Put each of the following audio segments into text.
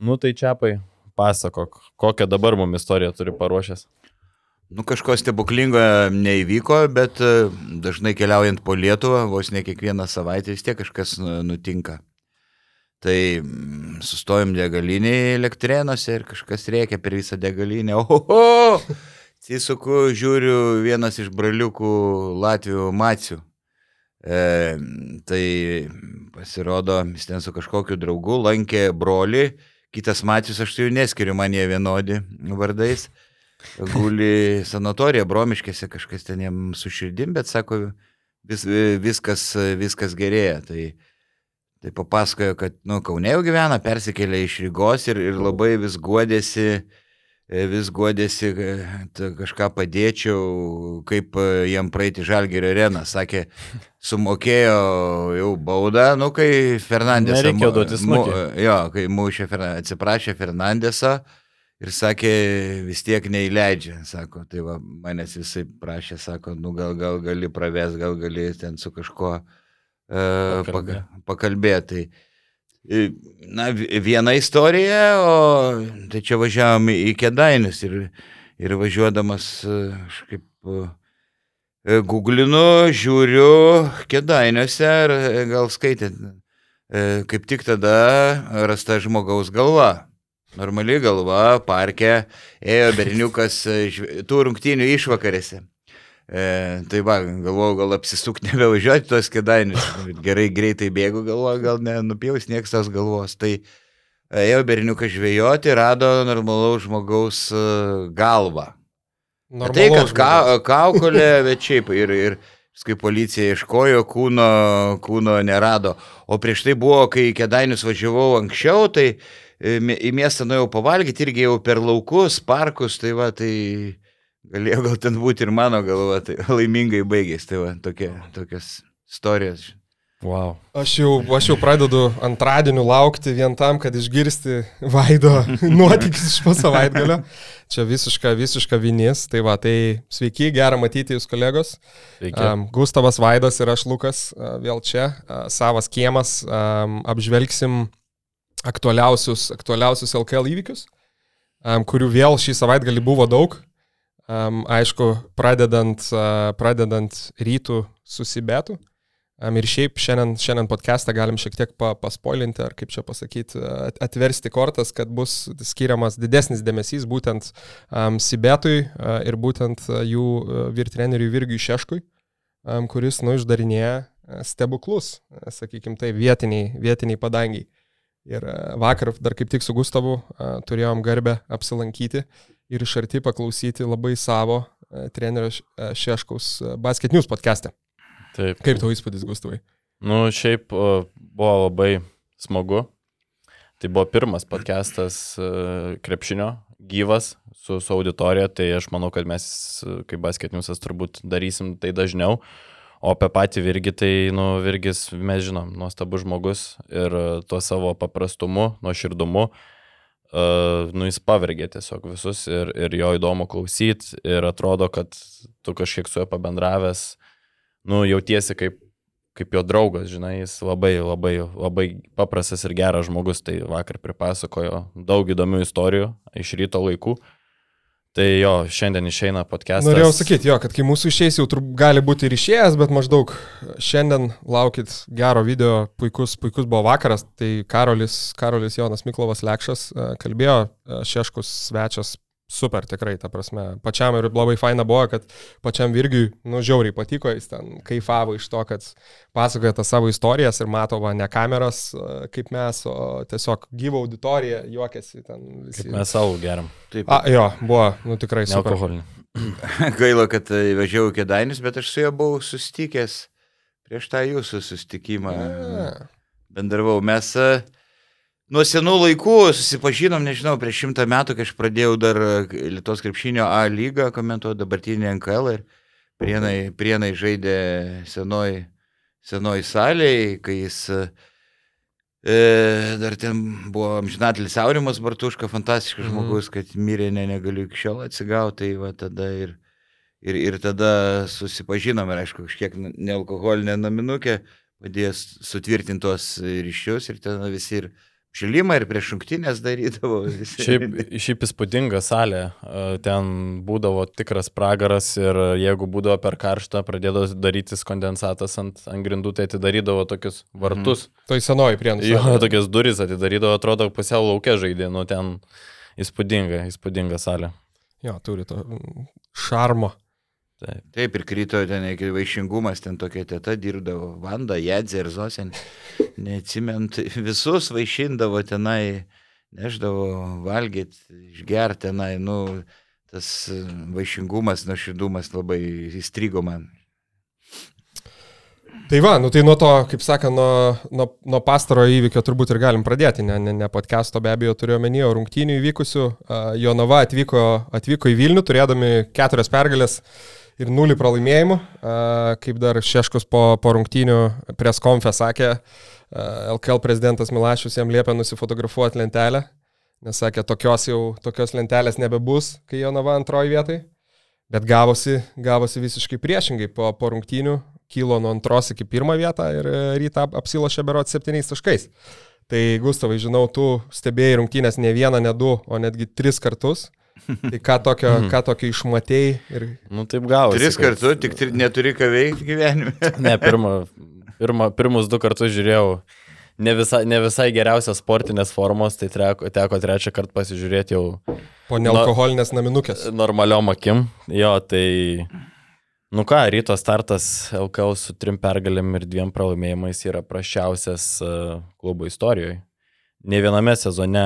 Nu tai čiapai, pasakok, kokią dabar mums istoriją turi paruošęs. Nu, kažko stebuklingo neįvyko, bet e, dažnai keliaujant po Lietuvą, vos ne kiekvieną savaitę vis tiek kažkas nu- nutinka. Tai mm, sustojom degalinėje elektrėnuose ir kažkas reikia per visą degalinę. Oho! Atsisuku, žiūriu, vienas iš braliukų Latvijų macių. E, tai pasirodo, jis ten su kažkokiu draugu lankė brolį, kitas macius, aš su jų neskiriu, man jie vienodi vardais. Guli sanatorija, bromiškėse kažkas ten jam su širdim, bet sako, vis, viskas, viskas gerėja. Tai, tai papasakojo, kad, nu, Kaune jau gyvena, persikėlė iš Rygos ir, ir labai vis guodėsi, vis guodėsi, kad kažką padėčiau, kaip jam praeiti Žalgerio areną. Sakė, sumokėjo jau baudą, nu, kai Fernandesą... Nereikėjo duoti snukį. Jo, kai Fernan- atsiprašė Fernandesą. Ir sakė, vis tiek neįleidžia, sako, tai va, manęs visai prašė, sako, nu gal, gal gali pravės, gal gali ten su kažkuo uh, Pakalbėt. pakalbėti. Na, vi- viena istorija, o tai čia važiavom į Kedainius ir, ir važiuodamas, e, aš kaip e, googlinu, žiūriu Kedainiuose e, gal skaitėt, kaip tik tada rasta žmogaus galva. Normali galva, parke, ėjo berniukas tų rungtynių išvakarėse. E, tai va, galvojau, gal apsisuk nebevažiuoti tos kedainius. Gerai, greitai bėgu, galvoju, gal nenupjaus nieks tos galvos. Tai e, ėjo berniukas žvejoti, rado normalaus žmogaus e, galvą. Bet Tai, kad ka, kaukolė, bet šiaip ir, ir kai policija ieškojo, kūno, kūno nerado. O prieš tai buvo, kai Kedainius važiavau anksčiau, tai e, į miestą nuėjau pavalgyti irgi jau per laukus, parkus, tai va, tai galėjo gal ten būti ir mano galva, tai laimingai baigėsi, tai va, tokie, tokios istorijos. Wow. Aš jau, aš jau pradedu antradienį laukti vien tam, kad išgirsti Vaido nuotykis iš po savaitgalio. Čia visiška, visiška vinys. Tai va, tai sveiki, gera matyti jūs kolegos. Sveiki. Um, Gustavas Vaidas ir aš Lukas uh, vėl čia, uh, savas kiemas. Um, apžvelgsim aktualiausius, aktualiausius LKL įvykius, um, kurių vėl šį savaitgalį buvo daug. Um, aišku, pradedant, uh, pradedant rytų susibetų. Um, ir šiaip šiandien, šiandien podcastą galim šiek tiek pa, paspoilinti, ar kaip čia pasakyti, at- atversti kortas, kad bus skiriamas didesnis dėmesys būtent um, Sibetui uh, ir būtent uh, jų uh, vyrtreneriui Virgiui Šeškui, um, kuris, nu, išdarinėja uh, stebuklus, uh, sakykime, tai vietiniai, vietiniai padangiai. Ir uh, vakar dar kaip tik su Gustavu uh, turėjom garbę apsilankyti ir iš arti paklausyti labai savo uh, trenerio uh, Šeškaus uh, Basket News podcast'e. Taip. Kaip tau įspūdis, Gustavai? Nu, šiaip buvo labai smagu. Tai buvo pirmas podcastas e, krepšinio gyvas su, su auditorija, tai aš manau, kad mes e, kaip basketniusas turbūt darysim tai dažniau. O apie patį Virgį, tai, nu, Virgis, mes žinom, nuostabus žmogus ir e, tuo savo paprastumu, nuoširdumu, uh, nu, jis pavergė tiesiog visus ir, ir jo įdomu klausyti ir atrodo, kad tu kažkiek su juo pabendravęs, nu, jautiesi kaip, kaip jo draugas, žinai, jis labai, labai, labai paprastas ir geras žmogus, tai vakar pripasakojo daug įdomių istorijų iš ryto laikų. Tai jo, šiandien išeina podcastas. Norėjau sakyti, jo, kad kai mūsų išeis jau turbūt gali būti ir išėjęs, bet maždaug šiandien laukit gero video, puikus, puikus buvo vakaras, tai Karolis, Karolis Jonas Miklovas Lekšas e, kalbėjo, e, Šeškus svečias, super tikrai, ta prasme, pačiam ir labai faina buvo, kad pačiam Virgiui, nu, žiauriai patiko, jis ten kaifavo iš to, kad pasakoja tas savo istorijas ir mato, va, ne kameras e, kaip mes, o tiesiog gyva auditorija, juokiasi ten visi. Kaip mes savo geriam. Taip, A, jo, buvo, nu tikrai super. Nealkoholinį. gaila, kad važiavau į Kedainius, bet aš su juo buvau susitikęs prieš tą jūsų susitikimą. A. bendravau. Mes e, nuo senų laikų susipažinom, nežinau, prieš šimtą metų, kai aš pradėjau dar e, Lietuvos krepšinio A lygą komentuoti dabartinį NKL ir prienai, prienai žaidė senoj, senoj salėje, kai jis e, dar ten buvo amžinatelis Aurimas Bartuška, fantastiškas Mhm. žmogus, kad mirė, ne, negaliu iki šiol atsigauti, tai va tada ir, ir, ir tada susipažinom ir aišku, kažkiek nealkoholinė naminukė padėjo s- sutvirtinti tuos ryšius ir ten visi ir šilimą ir prieš šimtinės darydavo. visi. Šiaip, šiaip įspūdinga salė, e, ten būdavo tikras pragaras ir jeigu būdavo per karštą, pradėdavo darytis kondensatas ant, ant grindų, tai atidarydavo tokius vartus. Tai senoji prienų. Jo, tokias duris atidarydavo, atrodo, pusiau laukia žaidė, nu ten įspūdinga, įspūdinga salė. Jo, turi to mm, šarmo. Taip. Taip, ir krito ten iki vaišingumas, ten tokia teta dirbdavo, Vanda, Jadzė ir Zosen, neatsimint, visus vaišindavo tenai, neždavo valgyti, išgerti tenai, nu, tas e, vaišingumas, nuoširdumas labai įstrigo man. Tai va, nu tai nuo to, kaip sakant, nuo, nuo, nuo pastaro įvykio turbūt ir galim pradėti, ne, ne, ne podcast'o be abejo turiu omenyje, o rungtynių įvykusių. Uh, Jonava atvyko, atvyko į Vilnių, turėdami keturias pergalės ir nulį pralaimėjimų. Kaip dar Šeškus po, po rungtynių pres konfę sakė, LKL prezidentas Milašius jam liepė nusifotografuoti lentelę, nes sakė, tokios jau, tokios lentelės nebebus, kai Jonava antroji vietai. Bet gavosi, gavosi visiškai priešingai. Po, po rungtynių kilo nuo antros iki pirmą vietą ir e, rytą ap- apsilošė berot septyniais taškais. Tai Gustavai, žinau, tu stebėjai rungtynės ne vieną, ne du, o netgi tris kartus. Tai ką tokio, ką tokio išmatėjai ir Nu taip gavosi. Tris kartus, tik tri, neturi ką veikti gyvenime. Ne, pirmą, pirmą, pirmus du kartus žiūrėjau ne visai, ne visai geriausios sportinės formos, tai teko, teko trečią kartą pasižiūrėti jau po nealkoholinės naminukės. normaliom akim. Jo, tai... Nu ką, ryto startas LKL su trim pergalėm ir dviem pralaimėjimais yra prašiausias uh, klubo istorijoje. Ne viename sezone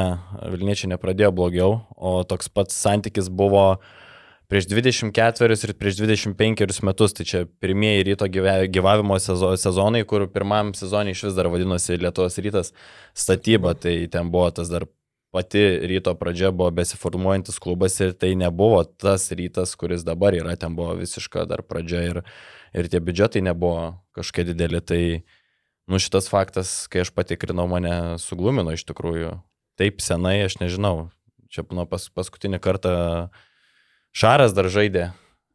Vilniečiai nepradėjo blogiau, o toks pats santykis buvo prieš 24 ir prieš 25 metus. Tai čia pirmieji ryto gyvavimo sezo- sezonai, kur pirmam sezonui iš vis dar vadinosi Lietuvos rytas statyba. Tai ten buvo tas dar pati ryto pradžia buvo besiformuojantis klubas ir tai nebuvo tas rytas, kuris dabar yra, ten buvo visiška dar pradžia ir, ir tie biudžetai nebuvo kažkokie dideli. Tai nu, šitas faktas, kai aš patikrinau, mane suglumino iš tikrųjų. Taip senai, aš nežinau. Čia nuo pas, paskutinį kartą Šaras dar žaidė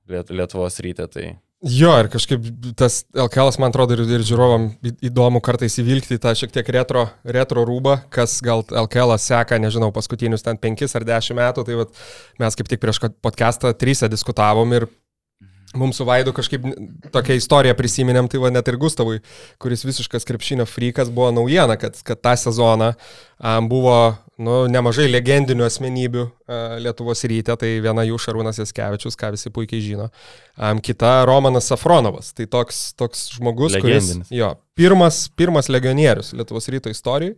Liet, Lietuvos ryte, tai Jo, ir kažkaip tas LKL, man atrodo, ir, ir žiūrovam įdomu kartais įvilgti tą šiek tiek retro, retro rūbą, kas gal LKL seka, nežinau, paskutinius ten 5 ar 10 metų, tai vat, mes kaip tik prieš podcastą trysia diskutavom ir Mums su Vaidu kažkaip tokia istorija prisiminėm, tai va net ir Gustavui, kuris visiškas krepšinio frikas buvo naujiena, kad, kad tą sezoną um, buvo nu, nemažai legendinių asmenybių uh, Lietuvos ryte, tai viena jų Šarūnas Jaskevičius, ką visi puikiai žino, um, kita Romanas Safronovas, tai toks, toks žmogus, Legendinis. kuris jo, pirmas, pirmas legionierius Lietuvos ryto istorijoje.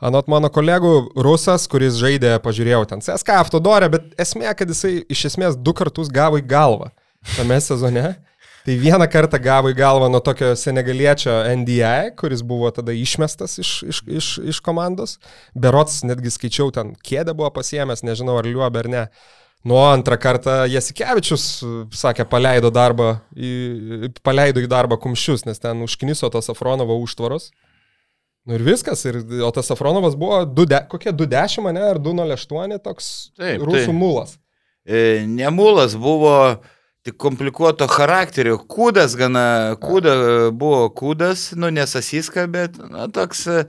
Anot mano kolegų, rusas, kuris žaidė, pažiūrėjau ten CSK, Autodorė, bet esmė, kad jisai iš esmės du kartus gavo į galvą tame sezone. Tai vieną kartą gavo į galvą nuo tokio senegaliečio NDI, kuris buvo tada išmestas iš, iš, iš, iš komandos. Berots netgi skaičiau, ten kėdę buvo pasiemęs, nežinau ar liuobė ar ne. Nuo antrą kartą Jasikevičius, sakė, paleido, darbą, į, paleido į darbą kumščius, nes ten užkniso tas Afronovo užtvaros. Nu ir viskas, ir, o tas Afronovas buvo de, kokie 210, ne, ar 208, toks Taip, rusų taip. mulas. E, Nemulas buvo tik komplikuoto charakterio, kūdas gana, kūda buvo kūdas, nu nesasiska, bet na, toks e,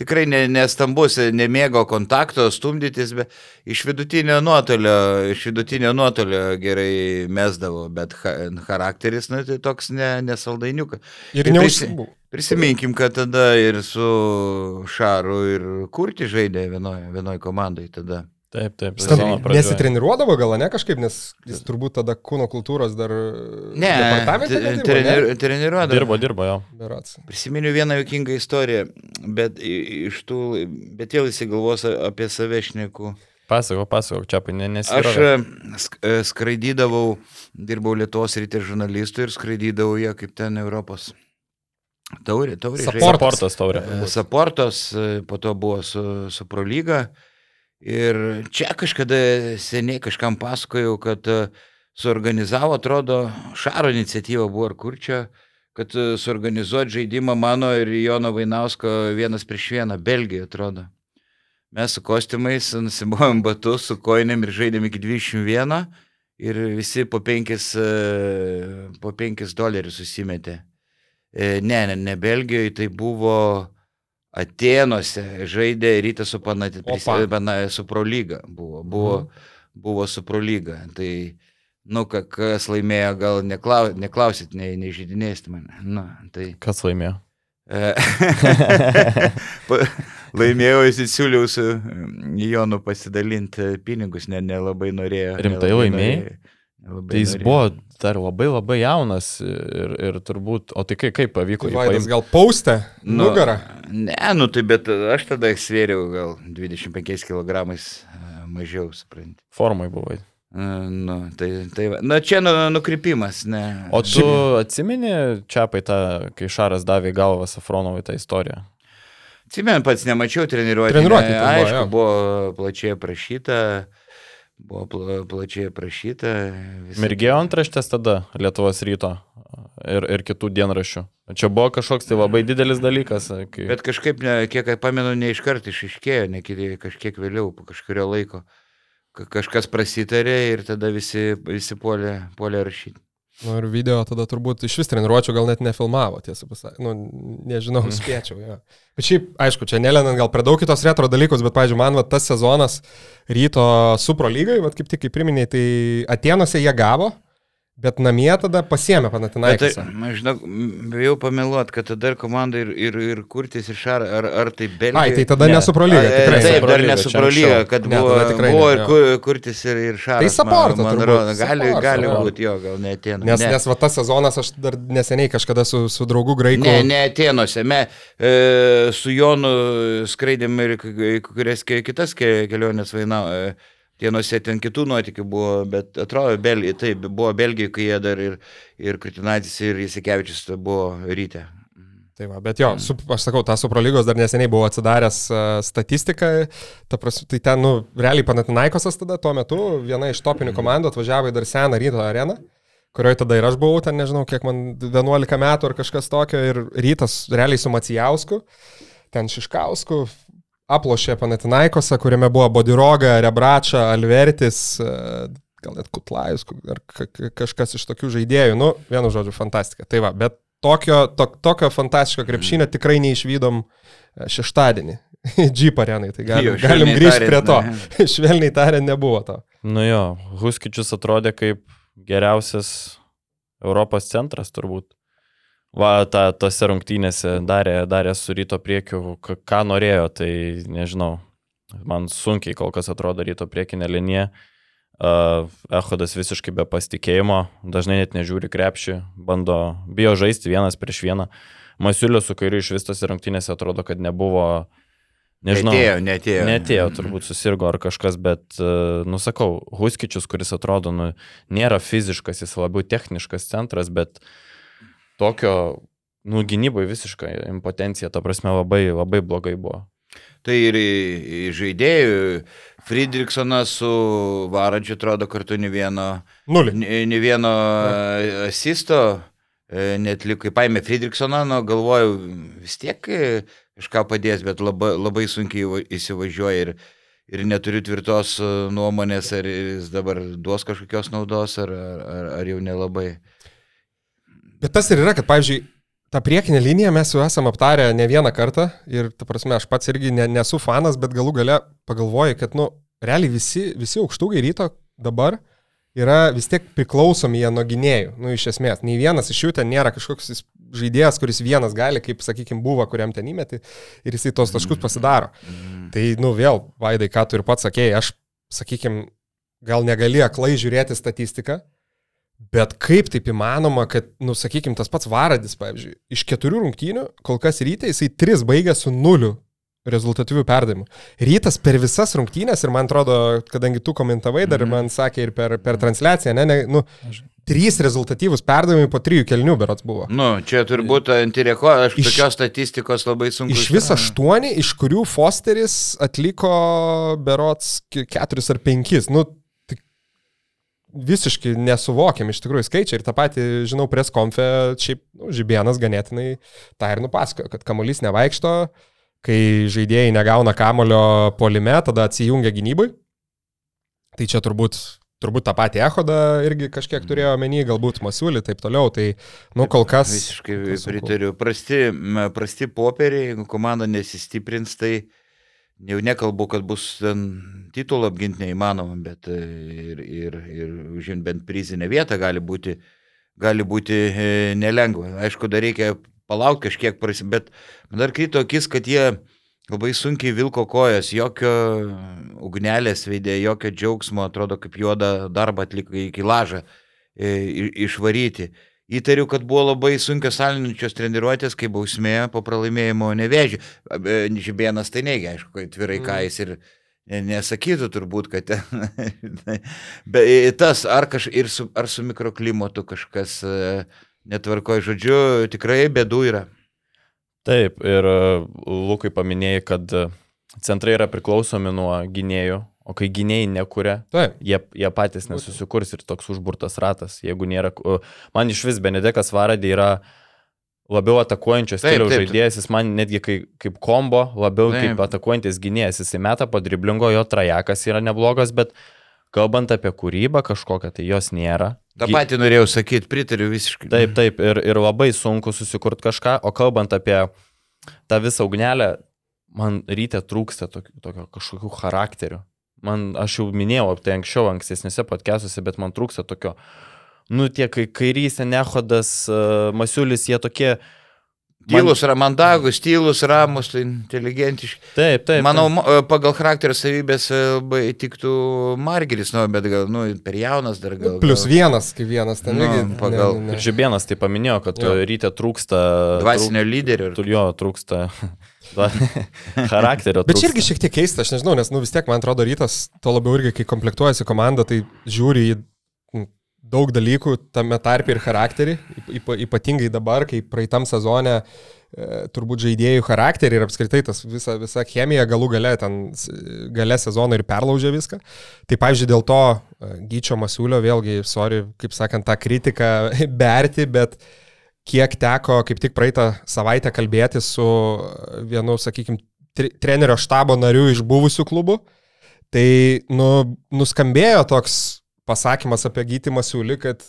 tikrai ne- nestambus, e, nemėgo kontakto, stumdytis, bet iš vidutinio nuotolio, iš vidutinio nuotolio gerai mesdavo, bet ha, charakteris, nu tai toks ne, nesaldainiukas. Ir Tai neuž... prisi- Prisiminkim, kad tada ir su Šaru ir Kurti žaidė vienoje vienoj komandai tada. Taip, taip. Nesitreniruodavo gal, ne kažkaip, nes jis turbūt tada kūno kultūros dar... Ne, trenir, ne? treniruodavo. Dirbo, dirbo jo. Berods. Prisiminiau vieną jokingą istoriją, bet tų, bet jau visi galvos apie save šneku. Pasakok, pasakok, čia ne, Aš nesirovė. e, e, skraidydavau, dirbau Lietuvos rytė žurnalistų ir skraidydavau jie kaip ten Europos. Taurė, taurė. Sportas taurė. E, Saportos, e, po to buvo su, su Prolyga. Ir čia kažkada seniai kažkam pasakojau, kad e, suorganizavo, atrodo, Šaro iniciatyva buvo ar kur čia, kad e, suorganizuoti žaidimą mano ir Jono Vainausko vienas prieš vieną, Belgija atrodo. Mes su kostiumais nusimojom batus, su koinėm ir žaidėm iki 21 ir visi po 5, po 5 dolerius susimetė. E, Ne, ne, ne Belgijoje, tai buvo Atenuose žaidė rytą su, panat, su Prolyga. Buvo, buvo, buvo su Prolyga. Tai, nu, ka- kas laimėjo, gal neklau, neklausit, nei, nežydinėsit mane. Nu, tai, Kas laimėjo? e, laimėjau, įsisiūliau su Jonu pasidalinti pinigus, ne, nelabai norėjo. Rimtai nelabai laimėjai? norėjo, nelabai Tai jis norėjo. buvo dar labai labai jaunas ir, ir turbūt, o tai kaip, kaip pavyko jį Vaidas paimti? gal paustė Nu, nugarą. Ne, nu tai bet aš tada svėriau gal 25 kg mažiau, supranti. Formai buvai. Na, nu, tai, tai. Na, čia nu, nukrypimas, ne. O tu atsimeni čia pai tą, kai Šaras davė galvą Safronovui tą istoriją? Atsimenu, pats nemačiau treniruotę. Treniruotė ne, tai buvo, Aišku, jo. buvo plačiai aprašyta. Buvo pla, plačiai aprašyta. visa- Mirgėjo antraštės tada Lietuvos ryto ir, ir kitų dienraščių. Čia buvo kažkoks tai labai didelis dalykas. Kai... Bet kažkaip, ne, kiek pamenu, ne iškart išiškėjo, ne kažkiek vėliau, po kažkurio laiko. Ka- Kažkas prasitarė ir tada visi, visi puolė, puolė rašyti. Nu, ir video tada turbūt iš vis treniruočio gal net nefilmavo, tiesą pasakant. Nu, nežinau, spėčiau. Ja. Bet šiaip, aišku, čia nelenant gal per daug kitos retro dalykus, bet, pavyzdžiui, man va, tas sezonas ryto Supro lygai, va, kaip tik kaip priminėjai, tai Atenuose jie gavo, bet namie tada pasiemė Bet tai, Panatinaikis. aš žinau, m, bijau pameluot, kad tada ir komanda ir, ir, ir kurtis iš ar, ar, ar tai Belgija. Ai, tai tada Ne. ne Supro lyga, A, e, tikrai. Taip, Supro dar lyga, nesu čia prolyga, anksčiau. kad Ne, buvo, tikrai buvo ne, ir kur, kurtis ir, ir šaras. Tai Saporta man turbūt, rodo, gali, Saporta, gali būti, jo, gal ne atėnų. Nes, ne. nes va tas sezonas aš dar neseniai kažkada su, su draugu graiku. Ne, ne Atenuose. Me e, su Jonu skraidėm ir k- k- kurias kitas ke- kelionės vainavo. E, Atenuose ten kitų nuotikių buvo, bet atrodo, Belgija, taip, buvo Belgija, kai jie dar ir, ir Kritinatis, ir Jasikevičius buvo ryte. Tai va, bet jo, su, aš sakau, tą Suprolygos dar neseniai buvo atsidaręs uh, statistiką, ta prasme, tai ten, nu, realiai Panatinaikosas tada tuo metu, viena iš topinių komandų atvažiavo į dar seną ryto areną, kurioje tada ir aš buvau, ten nežinau, kiek man 11 metų ar kažkas tokio, ir rytas realiai su Macijausku, ten Šiškausku, aplošė Panatinaikosą, kuriame buvo Bodiroga, Rebrača, Alvertis, uh, gal net Kutlajus ar ka- ka- kažkas iš tokių žaidėjų, nu, vienu žodžiu, fantastika. Tai va, bet tokio, to, tokio fantastiško krepšinio tikrai neišvydom e, šeštadienį. Jeep arenai, tai galim, Jo, galim grįžti prie to. tariant, Švelniai tariant, nebuvo to. Nu jo, Huskičius atrodė kaip geriausias Europos centras turbūt. Va, ta, tose rungtynėse darė, darė su ryto priekiu, ką norėjo, tai nežinau. Man sunkiai kol kas atrodo ryto priekinė linija. Uh, Ehodas visiškai be pasitikėjimo, dažnai net nežiūri krepšį, bando, bijo žaisti vienas prieš vieną. Masiulio su kairiu iš vis tose rungtynėse atrodo, kad nebuvo, nežinau. Netėjo, netėjo. Netėjo, turbūt susirgo ar kažkas, bet, nusakau, Huskičius, kuris atrodo, nu, nėra fiziškas, jis labiau techniškas centras, bet tokio, nu, gynybai visiškai impotencija, ta prasme, labai, labai blogai buvo. Tai ir žaidėjų, Friedrichsonas su Varadžiu atrodo kartu ne vieno, Nulį. ne, vieno asisto, e, net lik, kai paėmė Friedrichsoną, nu, galvojau, vis tiek e, kažką padės, bet labai, labai sunkiai įsivažiuoja ir, ir neturiu tvirtos e, nuomonės, ar jis dabar duos kažkokios naudos, ar, ar, ar jau nelabai. Bet tas ir yra, kad, pavyzdžiui, tą priekinę liniją mes jau esame aptarę ne vieną kartą ir, ta prasme, aš pats irgi ne, nesu fanas, bet galų gale pagalvoju, kad, nu, realiai visi, visi aukštūgai ryto dabar yra vis tiek priklausomi jie nuo gynėjų, nu, iš esmės. Nei vienas iš jų ten nėra kažkoks žaidėjas, kuris vienas gali, kaip, sakykime, buvo, kuriam ten įmeti ir jisai tos taškus pasidaro. Tai, nu, vėl, Vaidai, ką tu ir pats sakėjai, aš, sakykime, gal negali aklai žiūrėti statistiką, Bet kaip taip įmanoma, kad, nu, sakykime, tas pats Varadis, pavyzdžiui, iš keturių rungtynių, kol kas ryte jisai tris baigė su nuliu rezultatyvių perdavimų. Rytas per visas rungtynės ir man atrodo, kadangi tu komentavai dar ir man sakė ir per, per transliaciją, ne, ne, nu, trys rezultatyvus perdavimai po trijų kelnių berots buvo. Nu, čia turbūt antireko, aš Iš- tokios statistikos labai sunku. Iš viso aštuoni, iš kurių Fosteris atliko berots ke- keturis ar penkis. Nu, visiškai nesuvokiam iš tikrųjų skaičiai. Ir tą patį, žinau, pres konfe, šiaip nu, Žibienas ganėtinai tą ir nupasakojo, kad kamuolys nevaikšto, kai žaidėjai negauna kamulio polime, tada atsijungia gynybai. Tai čia turbūt turbūt tą patį Ehodą irgi kažkiek turėjo omeny, galbūt Masiulį, taip toliau. Tai, nu, kol kas. Visiškai pritariu. Prasti, prasti popieriai, jeigu komanda nesistiprins, tai jau nekalbu, kad bus ten titulą apginti neįmanoma, bet e, ir, ir, ir užimti bent prizinę vietą gali būti, gali būti e, nelengva. Aišku, dar reikia palaukti kažkiek, bet man dar kryto akis, kad jie Labai sunkiai vilko kojas, jokio ugnelės veidė, jokio džiaugsmo, atrodo kaip juoda darbą atliko iki lažą e, išvaryti. Įtariu, kad buvo labai sunkios salinančios treniruotės, kai bausmė po pralaimėjimo nevežė. Žibėnas tai neigia, aišku, kad tvirai mm. ką jis ir nesakytų turbūt, kad Bet tas, ar, kaž, su, ar su mikroklimatu kažkas e, netvarkoja, žodžiu, tikrai bėdų yra. Taip, ir e, Lukai paminėjai, kad e, centrai yra priklausomi nuo gynėjų, o kai gynėjai nekuria, Taip. jie, jie patys nesusikurs ir toks užburtas ratas. Jeigu nėra, man iš vis Benedekas Varadė yra labiau atakuojančio stiliaus žaidėjas, jis man netgi kaip, kaip kombo, labiau taip. kaip atakuojantis gynėjas, jis įmeta po driblingo, jo trajekas yra neblogas, bet kalbant apie kūrybą kažkokią, tai jos nėra. Ta pati norėjau sakyti, pritariu visiškai. Taip, taip, ir, ir labai sunku susikurti kažką, o kalbant apie tą visą ugnelę, man ryte trūksta tokio, tokio kažkokių charakterių. Man, aš jau minėjau apie tai anksčiau, ankstesnėse podcastuose, bet man trūksta tokio, nu, tie kairys, Nehodas, Masiulis, jie tokie, uh, Tylus, man... mandagus, tylus, ramus, tai inteligentiški. Taip, taip. Manau, taip. pagal charakterio savybės e, labai tiktų Margeris, nu, bet gal, nu, per jaunas dar gal. Plius gal. vienas, kaip vienas ten. Nu, lygiai, pagal. Ne, ne. Ir Žibienas tai paminėjo, kad jo. ryte trūksta. Dvasinio trūk, lyderio. Ir... Jo, trūksta. charakterio. Bet čia irgi šiek tiek keista, aš nežinau, nes, nu, vis tiek, man atrodo, rytas, to labiau irgi, kai komplektuojasi komanda, tai žiūri į daug dalykų tame tarpe ir charakterį, ypatingai dabar, kai praeitam sezone e, turbūt žaidėjų charakterį ir apskritai tas visa, visa chemija galų gale ten gale sezono ir perlaužė viską. Tai pavyzdžiui, dėl to e, Gyčio Masiulio vėlgi, sorry, kaip sakant, tą kritiką berti, bet kiek teko kaip tik praeitą savaitę kalbėti su vienu, sakykime, trenerio štabo nariu iš buvusių klubų, tai nu, nuskambėjo toks pasakymas apie Gytį Masiulį, kad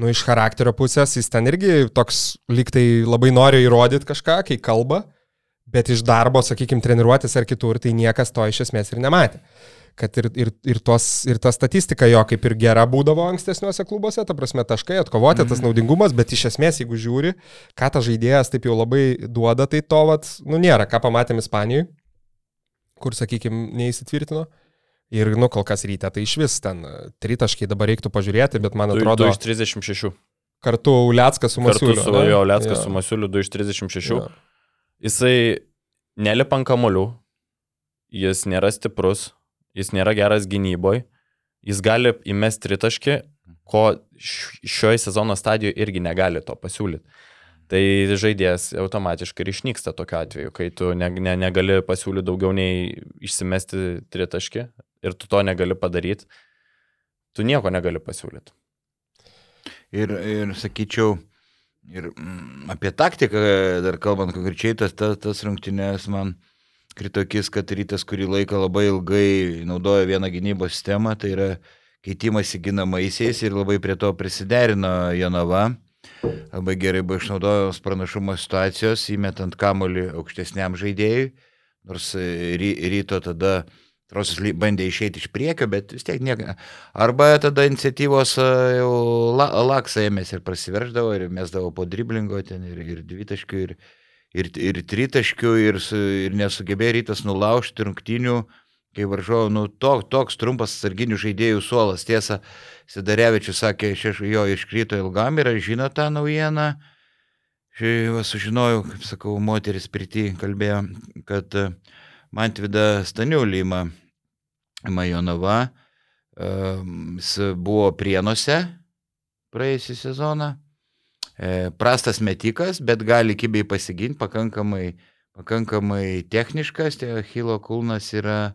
nu, iš charakterio pusės jis ten irgi toks liktai labai nori įrodyti kažką, kai kalba, bet iš darbo, sakykime, treniruotis ar kitur, tai niekas to iš esmės ir nematė. Kad ir, ir, ir, tos, ir ta statistika jo kaip ir gera būdavo ankstesniuose klubuose, ta prasme taškai, atkovoti, tas mhm. naudingumas, bet iš esmės, jeigu žiūri, ką tas žaidėjas taip jau labai duoda, tai to, vat, nu, nėra, ką pamatėm Ispanijoje, kur, sakykime, neįsitvirtino. Ir, nu, kol kas ryte, tai iš vis ten e, tritaškai dabar reiktų pažiūrėti, bet man atrodo... 2 iš 36. Kartu Uliackas su Masiuliu. Kartu su jo Uliackas ja. su Masiuliu 2 iš 36. Ja. Jisai nelipa ant kamolių, jis nėra stiprus, jis nėra geras gynyboje, jis gali įmesti tritaškį, ko šioje sezono stadijoje irgi negali to pasiūlyti. Tai žaidėjas automatiškai ir išnyksta tokiu atveju, kai tu ne, ne, negali pasiūlyti daugiau nei išsimesti tritaškį ir tu to negali padaryti, tu nieko negali pasiūlyti. Ir, ir sakyčiau, ir mm, apie taktiką, dar kalbant konkrečiai, tas, tas, tas rungtynės man kritokis, kad rytas kurį laiką labai ilgai naudojo vieną gynybos sistemą, tai yra keitimas į ginamaisiais ir labai prie to prisiderino Jonava. Labai gerai buvo išnaudojamos pranašumo situacijos, įmetant kamolį aukštesniam žaidėjui, nors ry, ryto tada Trosas bandė išeiti iš priekio, bet vis tiek nieko. Arba tada iniciatyvos jau la, laksą ėmėsi ir prasiverždavo ir mesdavo po driblingo ten ir, ir dvitaškių, ir, ir, ir tritaškių, ir, ir nesugebėjo rytas nulaužti rungtinių, kai varžovo, nu, to, toks trumpas sarginių žaidėjų suolas. Tiesa, Sidarevičius sakė, šeš, jo iškrito ilgam ir aš žino tą naujieną. Šiandien sužinojau, kaip sakau, moteris pirti kalbėjo, kad Mantvida Staniulį ima Majonova. Jis buvo prienuose praėjusią sezoną. Prastas metikas, bet gali kibiai pasiginti, pakankamai, pakankamai techniškas, tai Hilo kulnas yra,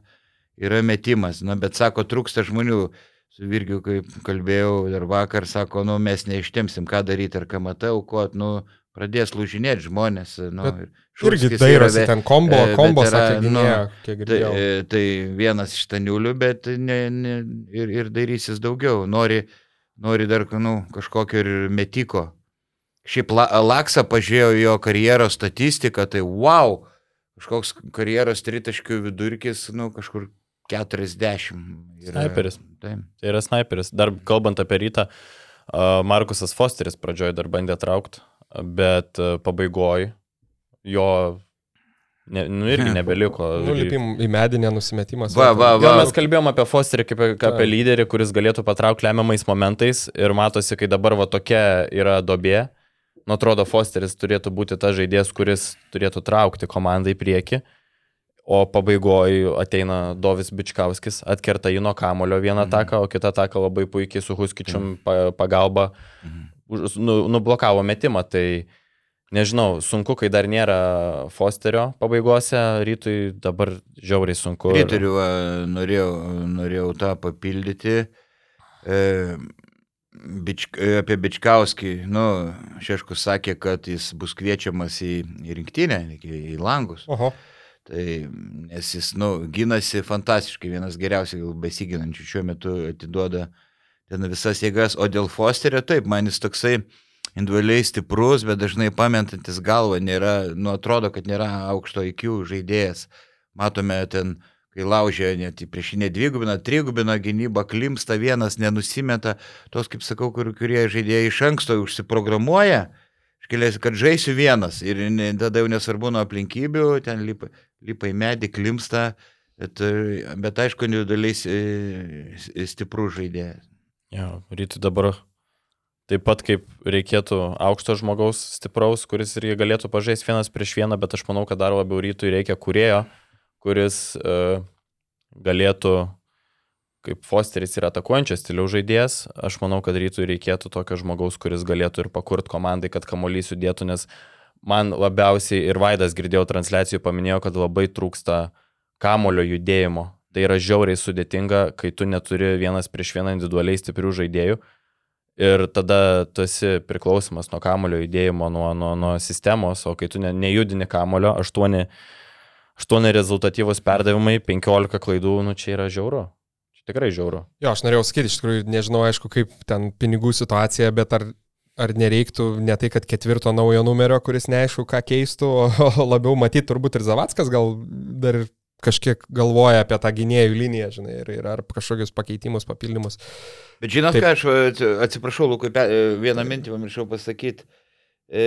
yra metimas. Na, bet sako, trūksta žmonių. Su Virgiu, kaip kalbėjau dar vakar, sako, nu mes neištemsim, ką daryti, ar KMT aukot, nu pradės lūžinėti žmonės. Nu, Bet ir Irgi dairosi yra ve- ten kombo, e, kombo sakė, nu, kiek Tai, girdėjau. e, tai vienas iš taniulių, bet ne, ne, ir, ir darysis daugiau. Nori, nori dar nu, kažkokio ir metiko. Šiaip La- Laksa pažiūrėjo jo karjeros statistiką, tai wow, kažkoks karjeros tritaškių vidurkis, nu, kažkur 40. yra. Snaiperis. Taip. Tai yra sniperis. Dar kalbant apie rytą, a, Markusas Fosteris pradžioje dar bandė traukti, bet pabaigoje jo ne, nu, irgi nebeliko. Nulipim į medinę nusimetimas. Va, va, Jo, va. mes kalbėjom apie Fosterį kaip apie Taip. lyderį, kuris galėtų patraukti lemiamais momentais ir matosi, kai dabar va tokia yra dobė. Nu, atrodo, Fosteris turėtų būti tas žaidėjas, kuris turėtų traukti komandą į priekį. O pabaigoje ateina Dovis Bičkauskis, atkerta jį nuo kamulio vieną Mhm. ataką, o kitą ataką labai puikiai su Huskičium pa- pagalba Mhm. Nu, nublokavo metimą. Tai nežinau, sunku, kai dar nėra Fosterio pabaigose, rytui dabar žiauriai sunku. va, norėjau, norėjau tą papildyti. E, bič, apie Bičkauskį, nu, Šeškus sakė, kad jis bus kviečiamas į, į rinktinę, į, į langus. Oho. Tai, nes jis, nu, gynasi fantastiškai, vienas geriausiai besiginančių šiuo metu atiduoda ten visas jėgas, o dėl Fosterio, taip, man jis toksai individualiai stiprus, bet dažnai pamentantis galvą, nėra, nu, atrodo, kad nėra aukšto IQ žaidėjas. Matome ten, kai laužė net į priešinę dvigubina, trigubina gynybą, klimsta vienas, nenusimeta, tos, kaip sakau, kur, kurie žaidėjai iš anksto užsiprogramuoja, iškeliasi, kad žaisiu vienas ir ne, tada jau nesvarbu nuo aplinkybių, ten lipa, lipa į medį, klimsta, bet, e, bet aišku, individualiai s- stiprus žaidėjas. Jo, rytui dabar taip pat kaip reikėtų aukšto žmogaus stipraus, kuris irgi galėtų pažaisti vienas prieš vieną, bet aš manau, kad dar labiau rytui reikia kurėjo, kuris uh, galėtų, kaip Fosteris yra atakuojančios stiliaus žaidėjas, aš manau, kad rytui reikėtų tokio žmogaus, kuris galėtų ir pakurt komandai, kad kamuolys judėtų, nes man labiausiai ir Vaidas girdėjau transliacijų paminėjo, kad labai trūksta kamulio judėjimo. Tai yra žiauriai sudėtinga, kai tu neturi vienas prieš vieną individualiai stiprių žaidėjų. Ir tada tu esi priklausomas nuo kamulio judėjimo, nuo, nuo, nuo sistemos, o kai tu ne, nejudini kamulio, 8, 8 rezultatyvus perdavimai, 15 klaidų, nu čia yra žiauru. Čia tikrai žiauru. Jo, aš norėjau sakyti, iš tikrųjų, nežinau, aišku, kaip ten pinigų situacija, bet ar, ar nereiktų ne tai, kad ketvirto naujo numerio, kuris neaišku, ką keistų, o, labiau matyti turbūt ir Zavackas gal dar kažkiek galvoja apie tą gynėjų liniją, žinai, ir, ir ar kažkokius pakeitimus, papildymus. Bet žinot, Taip. ką aš atsiprašau, Lukai, vieną mintį pamiršau pasakyti. E,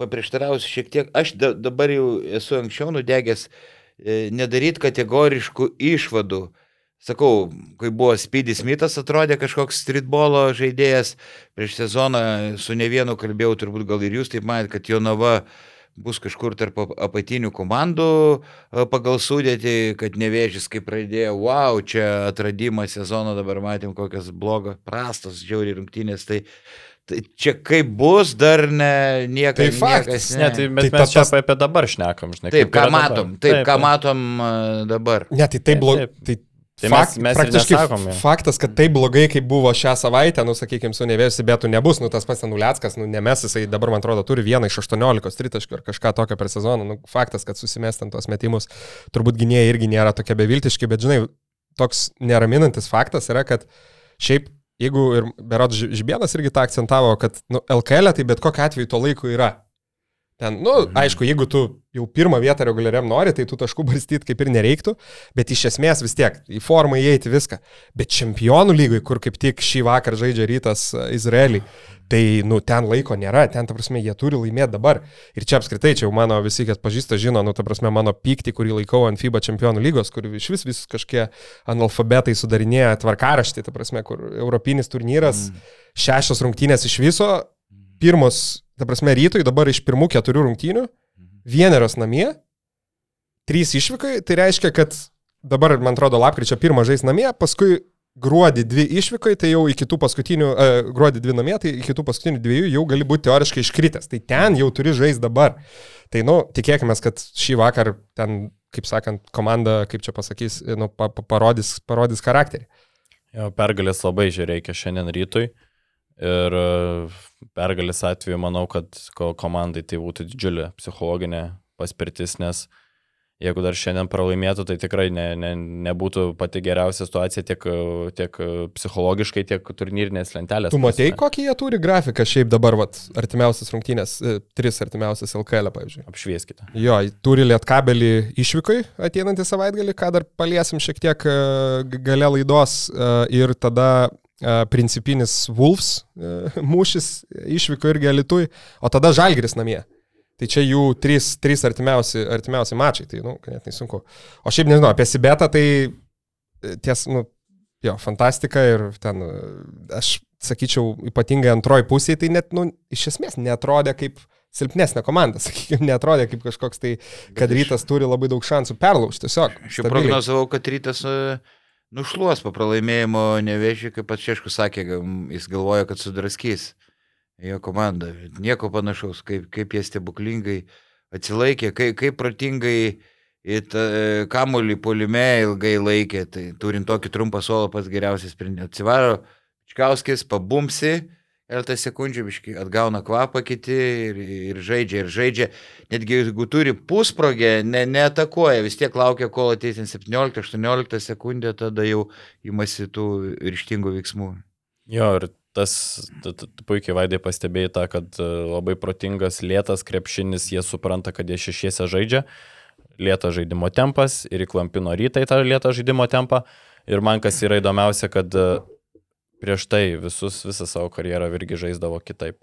paprieštarausiu šiek tiek. Aš da, dabar jau esu anksčiau nudegęs e, nedaryti kategoriškų išvadų. Sakau, kai buvo Speedy Smithas, atrodė kažkoks streetbolo žaidėjas. Prieš sezoną su ne vienu kalbėjau, turbūt gal ir jūs taip manėt, kad Jonava bus kažkur tarp ap- apatinių komandų e, pagal sudėtį, kad nevėžys kaip pradėjo, wow, čia atradimas sezono, dabar matėm kokias blogas, prastas, žiauriai rungtynės, tai, tai čia kaip bus, dar ne, nieka, Tai faktas, niekas Ne, tai, bet Tai mes čia tas- apie dabar šnekam, žinai. Taip, kaip ką matom, taip, ką matom a, dabar. Ne, tai taip Taip, blogai. Tai, fakt, mes- mes praktiškai nesakom, faktas, kad taip blogai, kaip buvo šią savaitę, nu, sakykime, su Nevėsi, bet nebus, nu, tas pats Nuliackas, nu, nemes, jisai dabar, man atrodo, turi vieną iš 18 tritaškių ar kažką tokio per sezoną, nu, faktas, kad susimestant tos metimus, turbūt gynėjai irgi nėra tokie beviltiški, bet, žinai, toks neraminantis faktas yra, kad šiaip, jeigu ir Berot Žibienas irgi tą akcentavo, kad, nu, LKL tai bet kokiu atveju to laiko yra. Ten, nu, Mhm. aišku, jeigu tu jau pirmą vietą reguliariam nori, tai tų taškų barstyti kaip ir nereiktų, bet iš esmės vis tiek į formą įeiti viską. Bet čempionų lygai, kur kaip tik šį vakarą žaidžia rytas e, Izraelį, tai, nu, ten laiko nėra, ten, ta prasme, jie turi laimėti dabar. Ir čia apskritai, čia jau mano visi, kas pažįsta, žino, nu, ta prasme, mano pyktį, kurį laikau ant FIBA čempionų lygos, kur iš vis vis kažkokie analfabetai sudarinėja tvarkaraštį, ta prasme, kur europinis turnyras, šešios rungtynės iš viso, pirmos, ta prasme, rytoj dabar iš pirmų keturių rungtynių, vienerios namie, trys išvykai, tai reiškia, kad dabar, man atrodo, lapkričio pirmą žais namie, paskui gruodį dvi išvykai, tai jau iki tų paskutinių, uh, gruodį dvi namie, tai iki tų paskutinių dviejų jau gali būti teoriškai iškritęs. Tai ten jau turi žaisti dabar. Tai, nu, tikėkime, kad šį vakar ten, kaip sakant, komanda, kaip čia pasakys, nu, pa pa parodys, parodys charakterį. Jo, pergalės labai žiūrėkia šiandien rytui. Ir e, pergalės atveju manau, kad ko- komandai tai būtų didžiulė psichologinė paspirtis, nes jeigu dar šiandien pralaimėtų, tai tikrai ne, ne, nebūtų pati geriausia situacija tiek, tiek psichologiškai, tiek turnyrinės lentelės. Tu matei, kokį jie turi grafiką šiaip dabar, vat, artimiausias rungtynės, e, tris artimiausias LKL, pavyzdžiui. Apšvieskite. Jo, turi lietkabelį išvykoj ateinantį savaitgalį, ką dar paliesim šiek tiek e, gale laidos e, ir tada principinis Wolves mūšis išvyko irgi alitui, o tada Žalgris namie. Tai čia jų trys, trys artimiausi, artimiausi mačai, tai, nu, ganėtinai sunku. O šiaip nežinau, apie Sibetą tai ties, nu, jo, fantastika ir ten, aš sakyčiau, ypatingai antroji pusė, tai net, nu, iš esmės netrodė kaip silpnesnė komanda, sakykime, netrodė kaip kažkoks tai, kad rytas turi labai daug šansų perlaužti, tiesiog. Aš jau prognozavau, kad rytas e, nušluos po pralaimėjimo nevėžį, kaip pats Šeškus sakė, jis galvoja, kad sudraskys jo komandą. Nieko panašaus, kaip, kaip jie stebuklingai atsilaikė, kaip, kaip protingai e, kamuolį polime ilgai laikė, tai turint tokį trumpą suolą pats geriausias sprendimas. Atsivaro Čkauskis, pabumsi, keletą sekundžių, biškai, atgauna kvapą kiti ir, ir žaidžia, ir žaidžia. Netgi jeigu turi pusprogę, ne, neatakuoja, vis tiek laukia, kol ateis ten 17-18 sekundė, tada jau imasi tų ryštingų veiksmų. Jo, ir tas, tu, tu, tu puikiai vaidai pastebėjai tą, kad e, labai protingas, lėtas krepšinis, jie supranta, kad jie šešiese žaidžia, lėtas žaidimo tempas ir įklampino rytai tą lėtą žaidimo tempą. Ir man kas yra įdomiausia, kad e, prieš tai visus, visą savo karjerą irgi žaisdavo kitaip.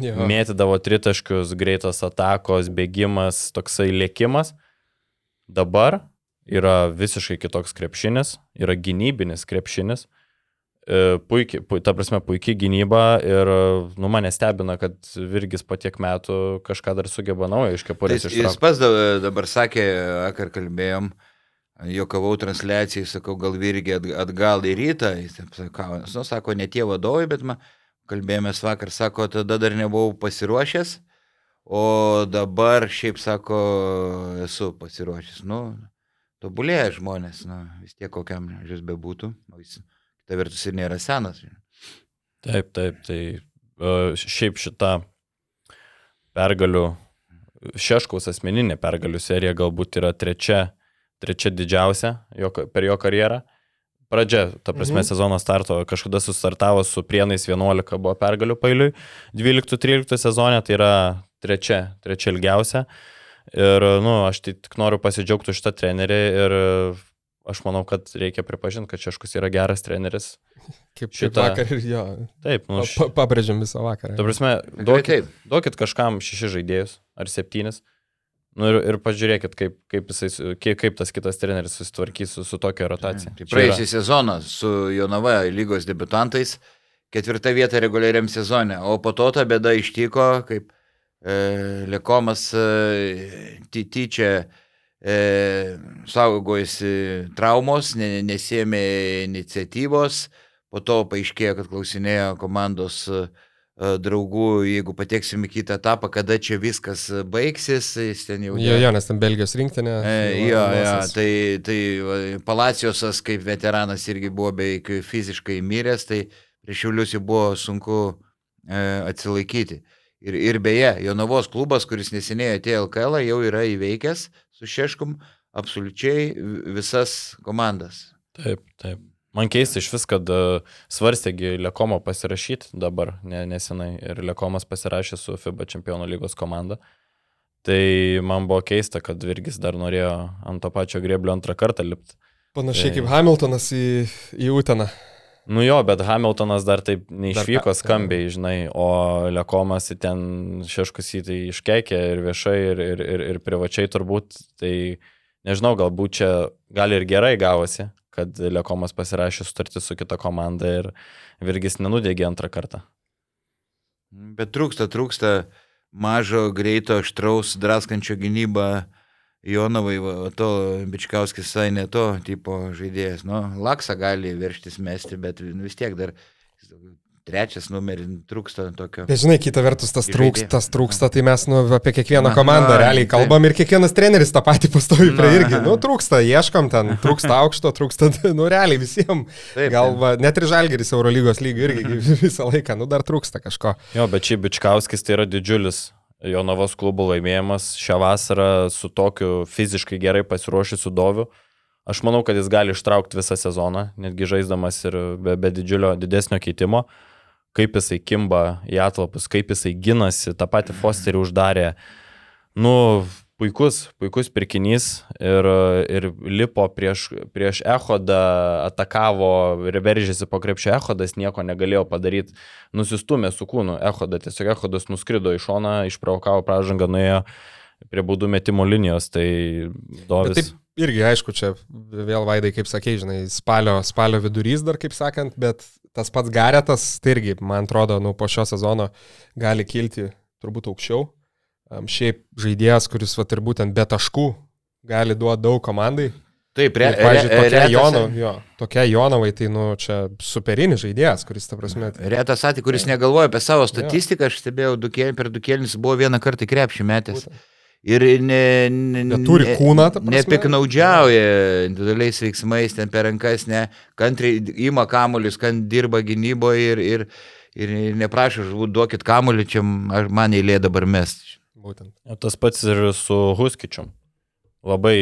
Jo. Mėtydavo tritaškius, greitos atakos, bėgimas, toksai lėkimas. Dabar yra visiškai kitoks krepšinis, yra gynybinis krepšinis. E, Puikiai, pu, ta prasme, puikiai gynyba ir, nu, mane stebina, kad Virgis po tiek metų kažką dar sugeba naujo iš Tai kepurės jis, jis ištraukti. pats da- dabar sakė, vakar kalbėjom, jokavau transliacijai, sakau, gal virgi at- atgal į rytą, jis sako, nu, sako, ne tie vadovai, bet man kalbėjomės vakar, sako, tada dar nebuvau pasiruošęs, o dabar šiaip sako, esu pasiruošęs. Nu, tobulėja žmonės, nu, vis tiek kokiam žis bebūtų, jis, kita vertus, ir nėra senas. Taip, taip, tai šiaip šita pergalių, Šeškaus asmeninė pergalių serija galbūt yra trečia, trečia didžiausia jo, per jo karjerą. Pradžia, ta prasme, Mhm. sezono starto kažkada sustartavo su Prienais 11 buvo pergalių pailiui, 12-13 sezone tai yra trečia, trečia ilgiausia. Ir, na, nu, aš tai tik noriu pasidžiaugti šitą trenerį ir aš manau, kad reikia pripažinti, kad Šeškus yra geras treneris. Kaip šitą- šitą vakar ir jo. Taip, nu, Pa, š- pa, pabrėžiam visą vakarą. Ta prasme, duokit, duokit kažkam šešis žaidėjus ar septynis. Nu ir, ir pažiūrėkit, kaip, kaip, jisai, kaip, kaip tas kitas treneris susitvarkys su, su tokia rotacija. Tai praėjusią sezoną su Jonava lygos debutantais ketvirta vieta reguliariam sezone, o po to ta bėda ištiko, kaip e, Lekomas e, ty- tyčia e, saugojasi traumos, ne, nesėmė iniciatyvos, po to paaiškėjo, kad klausinėjo komandos e, draugų, jeigu pateksim į kitą etapą, kada čia viskas baigsis, jis ten jau... Jo, jo, nes ten Belgijos rinktinė. E, jo, jo, tai, tai va, Palacijosas kaip veteranas irgi buvo beveik fiziškai miręs, tai prieš Šiaulius jau buvo sunku e, atsilaikyti. Ir, ir beje, Jonavos klubas, kuris neseniai atėjo LKL, jau yra įveikęs su Šeškum absoliučiai vi- visas komandas. Taip, taip. Man keista iš vis, kad uh, svarstėgi Lekomo pasirašyti dabar, ne, nesenai, ir Lekomas pasirašė su FIBA čempionų lygos komanda. Tai man buvo keista, kad Virgis dar norėjo ant to pačio grėblio antrą kartą lipti. Panašiai Tai- kaip Hamiltonas į, į Uteną. Nu jo, bet Hamiltonas dar taip neišvyko skambiai, žinai, o Lekomas į ten šeškus į tai iškeikė ir viešai, ir, ir, ir, ir privačiai turbūt. Tai nežinau, galbūt čia gal ir gerai gavosi, kad Lekomas pasirašė sutartį su kita komanda ir Virgis nenudegė antrą kartą. Bet trūksta, trūksta mažo, greito, aštraus, draskančio gynybą. Jonavai, va, o to Bičkauskis visai ne to tipo žaidėjas. Nu, Laksa gali verštis mesti, bet vis tiek dar trečias numeris, trūksta tokio. Bet žinai, kita vertus, tas trūksta, tas trūksta, tai mes nu, apie kiekvieną komandą realiai taip. kalbam ir kiekvienas treneris tą patį pastovi prie Na. irgi. Nu, trūksta, ieškam ten, trūksta aukšto, trūksta, nu, realiai visiems. Taip, Gal va, net ir Žalgeris Eurolygos lygių irgi visą laiką, nu, dar trūksta kažko. Jo, bet šiaip Bičkauskis tai yra didžiulis Jonavos klubo laimėjimas šią vasarą su tokiu fiziškai gerai pasiruošusiu Doviu. Aš manau, kad jis gali ištraukti visą sezoną, netgi žaisdamas ir be, be didžiulio, didesnio keitimo. Kaip jisai kimba į atlapus, kaip jisai ginasi, tą patį Fosterį uždarė. Nu, puikus, puikus pirkinys ir, ir lipo prieš, prieš Ehodą, atakavo ir veržėsi po krepšio Ehodas, nieko negalėjo padaryti, nusistumė su kūnu Ehodą, tiesiog Ehodas nuskrido į šoną, išprovokavo pražangą, nuėjo prie baudų metimo linijos, tai Bet Dovis. taip irgi, aišku, čia vėl vaidai, kaip sakei, žinai, spalio, spalio vidurys dar, kaip sakant, bet tas pats Garetas, tai irgi, man atrodo, nu, po šio sezono gali kilti turbūt aukščiau. Šiaip žaidėjas, kuris, va, ir būtent be taškų gali duoti daug komandai. Taip, Ir, pavyzdžiui, tokia retas- Jono, jo, tokia Jonovai, tai, nu, čia superinis žaidėjas, kuris, ta prasme, Retas atveju, kuris negalvoja apie savo statistiką, aš stebėjau du kėlį, per du kėlinis buvo vieną kartą krepšį metęs. būtent. Ir ne, ne, Bet turi kūną, nepiknaudžiauja individualiais veiksmais, ten per rankas, ne, kantriai ima kamuolius, kan dirba gynyboje ir, ir, ir neprašo žuvų, duokit kamuolį, čia man eilė dabar mest. būtent. Tas pats ir su Huskičium. Labai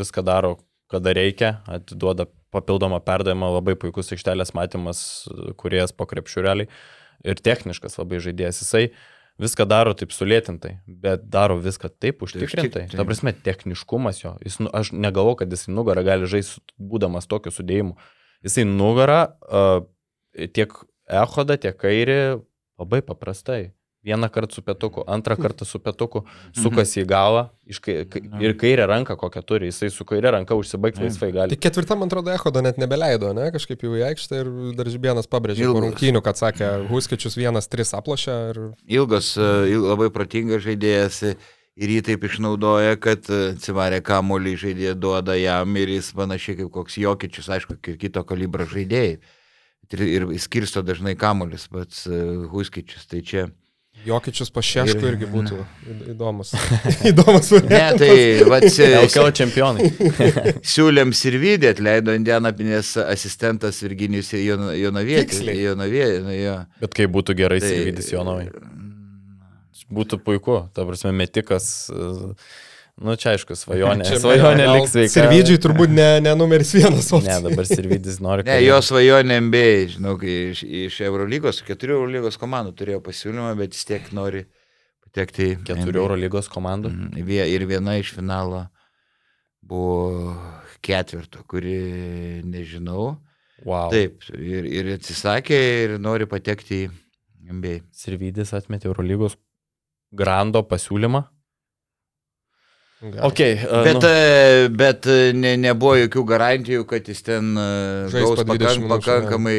viską daro, kada reikia, atiduoda papildomą perdavimą, labai puikus aikštelės matymas, kuriejas po krepšių realiai. Ir techniškas labai žaidėjas. Jisai viską daro taip sulėtintai, bet daro viską taip užtikrintai. Ta prasme, techniškumas jo. Jis, nu- aš negalvoju, kad jisai nugarą gali žaisti, būdamas tokiu sudėjimu. Jisai nugarą uh, tiek ehodą, tiek kairį labai paprastai. Vieną kartą su pietuku, antrą kartą su pietuku, sukasi į galą iš kai, kai, ir kairę ranką kokią turi, jisai su kairė ranka užsibaigti laisvai gali. ketvirtam, man atrodo, Ehodo net nebeleido, ne, kažkaip jau į aikštę ir dar Žibienas pabrėžė rungtynių, kad sakė, Huskičius vienas, tris aplošė ir Ilgas, e, il- labai protingas žaidėjas ir jį taip išnaudoja, kad e, atsivarė kamuolį žaidėją duoda jam ir jis panašiai kaip koks jokičius, aišku, ki- kito kalibro žaidėjai. Ir, ir skirsto dažnai kamuolis pats e, Huskičius. Tai čia. Jokičius Ir- irgi būtų į- įdomus. įdomus Ne, variantas. tai vat, e, LKL čempionai. siūlėm Sirvidį, atleido Indianapinės asistentas Virginijus Jon- Jonavietis. Jo. Bet kaip būtų gerai Tai- Sirvidis Jonovai. Būtų puiku, ta prasme, metikas. e, Nu, čia aišku, svajonė. Čia Svajonė gal liks sveika. Sirvidžiui turbūt ne, ne numeris vienas. Ne, opcija. dabar Sirvidis nori. Ne, jo svajonė MBA, žinau, kai iš, iš Eurolygos, keturių Eurolygos komandų turėjo pasiūlymą, bet vis tiek nori patekti į Keturių NBA. Euro lygos komandų. Mhm, Ir viena iš finalo buvo ketvirto, kuri nežinau. Wow. Taip, ir, ir atsisakė ir nori patekti į MBA. Sirvidis atmetė Euro lygos Grando pasiūlymą. Gal. Okay, uh, Bet, nu, e, bet e, ne, nebuvo jokių garantijų, kad jis ten e, Žais gaus po 20 pakank, minučių, pakankamai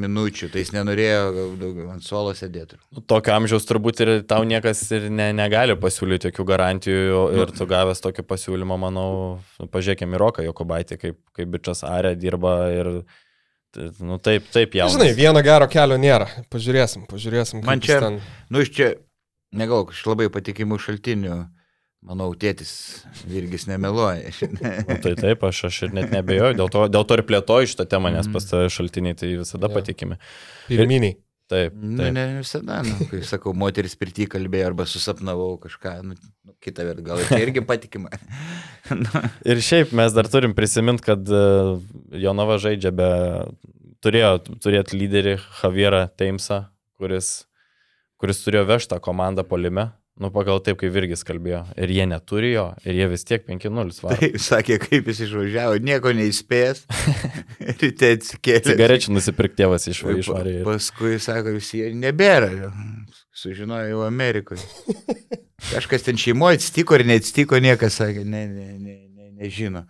minučių, tai jis nenorėjo daugiau ant suolo sėdėti. nu, tokio amžiaus turbūt ir tau niekas ir ne, negali pasiūlyti jokių garantijų ir tu gavęs tokį pasiūlymą, manau, nu, pažiūrėkime į Roką Jokubaitį, kaip, kaip bičias Arė dirba ir, nu, taip, taip, jau. Žinai, vieno gero kelio nėra. Pažiūrėsim, pažiūrėsim. kaip Man čia- ten- Nu, iš čia, negalvoju, iš labai patikimų šaltinių, manau, tėtis Virgis nemeluoja. Nu, tai taip, aš, aš ir net nebejoju, dėl to, dėl to ir plėtoju šitą temą, nes Mhm. pas tave šaltiniai tai visada Jo. patikimi. Pirminiai. Taip, Nu, taip. ne visada, nu, kai sakau, moteris pirti kalbėjo arba susapnavau kažką, nu, nu, kitą vertą, gal čia irgi patikima. nu, Ir šiaip mes dar turim prisiminti, kad e, Jonava žaidžia be... Turėjo turėti lyderį Javierą Teimsą, kuris, kuris turėjo vežti tą komandą polime. Nu, pagal taip, kaip Virgis kalbėjo. Ir jie neturi jo, ir jie vis tiek 5-0 varo. Taip, sakė, kaip jis išvažiavo, nieko neįspėjęs. Ryte atsikėlė. Cigarečių nusipirkti tėvas išvarė. ir- Paskui sako, visi jie nebėra. jo. Sužinojo jau Amerikoje. Kažkas ten šeimoje atsitiko ir neatsitiko, niekas sakė, ne, ne, ne, ne, nežino.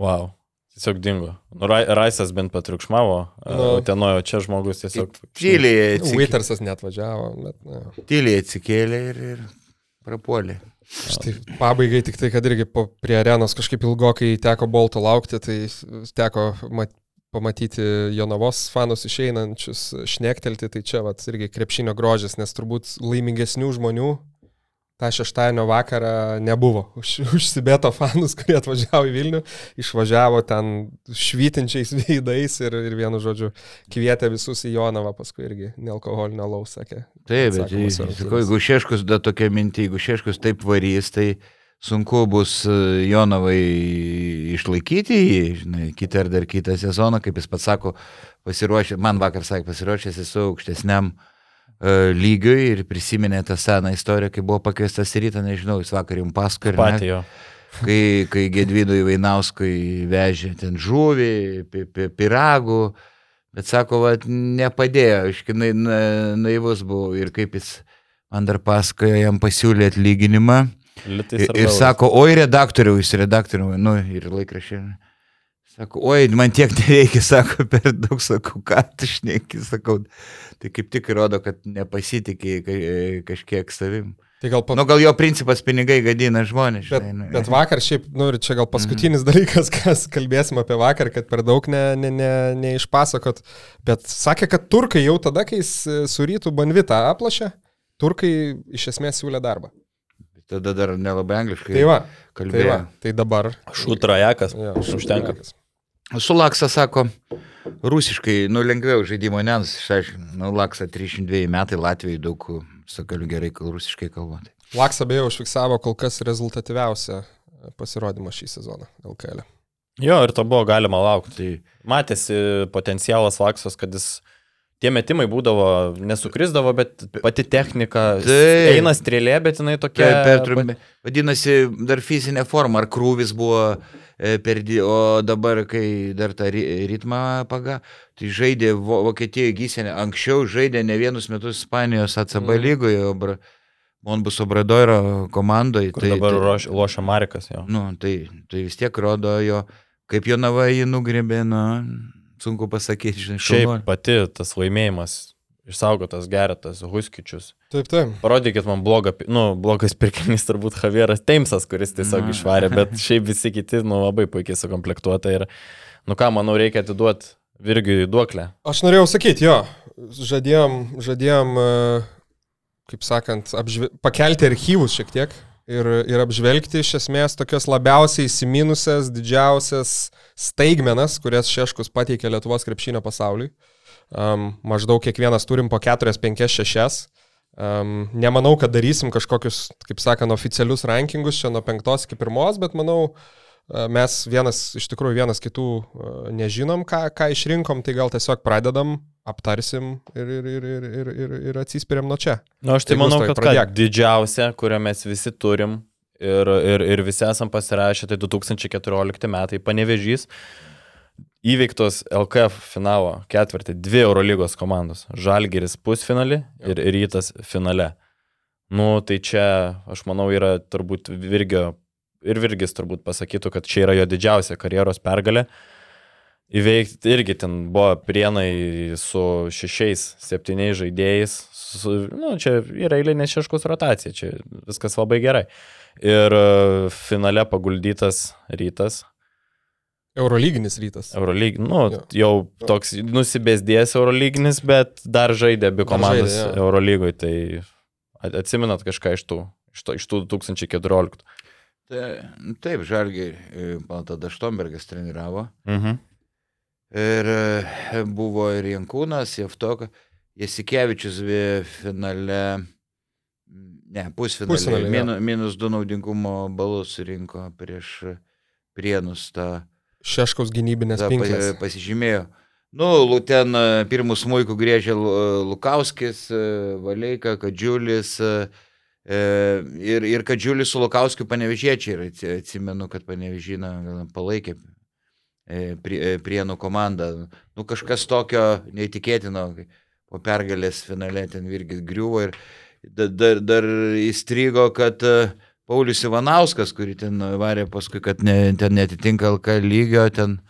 Wow. Tiesiog dingo. Nu, Rai- Raisas bent patriukšmavo, Nu. no. Tenojo čia žmogus tiesiog... Tyliai atsikėlė, Waitersas net važiavo, bet na. tyliai atsikėlė ir, ir prapuolė. Štai pabaigai tik tai, kad irgi prie arenos kažkaip ilgokai teko bolto laukti, tai teko mat, pamatyti Jonavos fanus išeinančius šnektelti, tai čia vat, irgi krepšinio grožis, nes turbūt laimingesnių žmonių tą šeštadienio vakarą nebuvo. Už, užsibeto fanus, kurie atvažiavo į Vilnių, išvažiavo ten švytinčiais veidais ir, ir vienu žodžiu kvietė visus į Jonavą, paskui irgi nealkoholinio laus sakė. Taip, bet jeigu Šeškus, da tokia minti, jeigu Šeškus taip varys, tai sunku bus e, Jonavai išlaikyti jį, žinai, kitą ar dar kitą sezoną, kaip jis pats sako, pasiruošęs, man vakar sakė, pasiruošęs esu aukštesniam e, lygiui ir prisiminė tą seną istoriją, kai buvo pakviestas rytą, nežinau, jis vakar jums pasakojo. Patį jo. kai, kai Gedvidui Vainauskui vežė ten žuvį, pi, pi, piragų, bet sako, va, nepadėjo, iškinai na, naivus buvau ir kaip jis man dar pasakojo, jam pasiūlė atlyginimą ir, ir sako, oi redaktoriau, jis redaktoriau, nu ir laikrašė. Sako, oi, man tiek nereikia, sako, per daug, sakau, ką tu šneki, sakau, tai kaip tik rodo, kad nepasitikė ka- kažkiek savim. Tai gal po... Nu, gal jo principas pinigai gadina žmonės. Bet, žinai, nu. bet vakar šiaip, nu ir čia gal paskutinis dalykas, kas kalbėsim apie vakar, kad per daug ne, ne, ne, neišpasakot, bet sakė, kad turkai jau tada, kai jis e, su rytų banvitą aplašė, turkai iš esmės siūlė darbą. Tada dar nelabai angliškai Tai va, tai, kalbėjo. va, tai dabar. Šutrajakas. Jo, Užtenka. Sulaksa sako, rusiškai, nu lengviau žaidimo nens, išaiškinu, nu Laksa 302 metai, Latvijai daug, sakau, gerai, rusiškai kalba. Tai. Laksa beje užfiksavo kol kas rezultatyviausią e, pasirodymą šį sezoną LKL. Jo, ir to buvo galima laukti. Tai, Matėsi potencialas Laksos, kad jis tie metimai būdavo, nesukrisdavo, bet pati technika Taip. eina strėlė, bet jinai tokia... per, per trumpi. Vadinasi, dar fizinė forma, ar krūvis buvo e, per, di- o dabar, kai dar tą ri- ritmą paga, tai žaidė Vo- Vokietijoje gysenė, anksčiau žaidė ne vienus metus Ispanijos ACB Mhm. lygoje, o Bra- Monbus Obradoiro komandoje. Kur dabar ruoš, lošia Marikas jo. Nu, tai, tai vis tiek rodo jo, kaip jo nava jį nugrėbė, nu, sunku pasakyti, žinai, Šiaip pati tas laimėjimas, išsaugotas geretas, Huskičius. Taip, taip. Parodykit man blogą, nu, blogas pirkinys turbūt Javieras Teimsas, kuris tiesiog Na. išvarė, bet šiaip visi kiti, nu, labai puikiai sukomplektuota ir, nu ką, manau, reikia atiduoti Virgiui duoklę. Aš norėjau sakyti, jo, žadėjom, žadėjom, e, kaip sakant, apžve... pakelti archyvus šiek tiek ir, ir apžvelgti iš esmės tokias labiausiai įsiminusias, didžiausias staigmenas, kurias Šeškus pateikė Lietuvos krepšinio pasauliui. Um, maždaug kiekvienas turim po 4, 5, 6. Um, nemanau, kad darysim kažkokius, kaip sakant, oficialius rankingus čia nuo 5 iki 1, bet manau, mes vienas, iš tikrųjų vienas kitų nežinom, ką, ką išrinkom, tai gal tiesiog pradedam, aptarsim ir, ir, ir, ir, ir, ir, ir atsispiriam nuo čia. Na, nu, aš tai Tai manau, kad pradėk. didžiausia, kurią mes visi turim ir, ir, ir visi esam pasirašę, tai 2014 metai panevežys. Įveiktos LKF finalo ketvirtį dvi Eurolygos komandos. Žalgeris pusfinalį ir Rytas finale. Nu, tai čia, aš manau, yra turbūt Virgio, ir Virgis turbūt pasakytų, kad čia yra jo didžiausia karjeros pergalė. Įveikti irgi ten buvo prienai su šešiais, septyniais žaidėjais. Su, nu, čia yra eilinė šeškus rotacija, čia viskas labai gerai. Ir e, finale paguldytas rytas, Eurolyginis rytas. Eurolyg, nu, Jo. jau toks nusibėsdėjęs Eurolyginis, bet dar žaidė abi komandos žaidė, jo. Eurolygoje, tai at- atsimenat kažką iš tų, iš, to, iš tų 2014. Tai, taip, Žalgi, tada Štombergas treniravo. Mhm. Ir e, buvo ir Jankūnas, Jeftoka, Jasikevičius vi- finale, ne, pusfinale, Pusfinale, jo. minu, minus du naudingumo balus rinko prieš Prienus tą, Šeškaus gynybinės pinklės. pa- pasižymėjo. Nu, ten e, pirmų smūkų grėžė Lu- Lukauskis, e, Valeika, Kadžiulis. e, e, Ir, ir Kadžiulis su Lukauskiu panevežėčiai. Ir atsi- atsimenu, kad panevežina palaikė e, prie, e, prienų komandą. Nu, kažkas tokio neįtikėtino. Po pergalės finale ten irgi griuvo ir da- dar, dar įstrigo, kad e, Paulius Ivanauskas, kurį ten varė paskui, kad ne, ten netitinka LK lygio, ten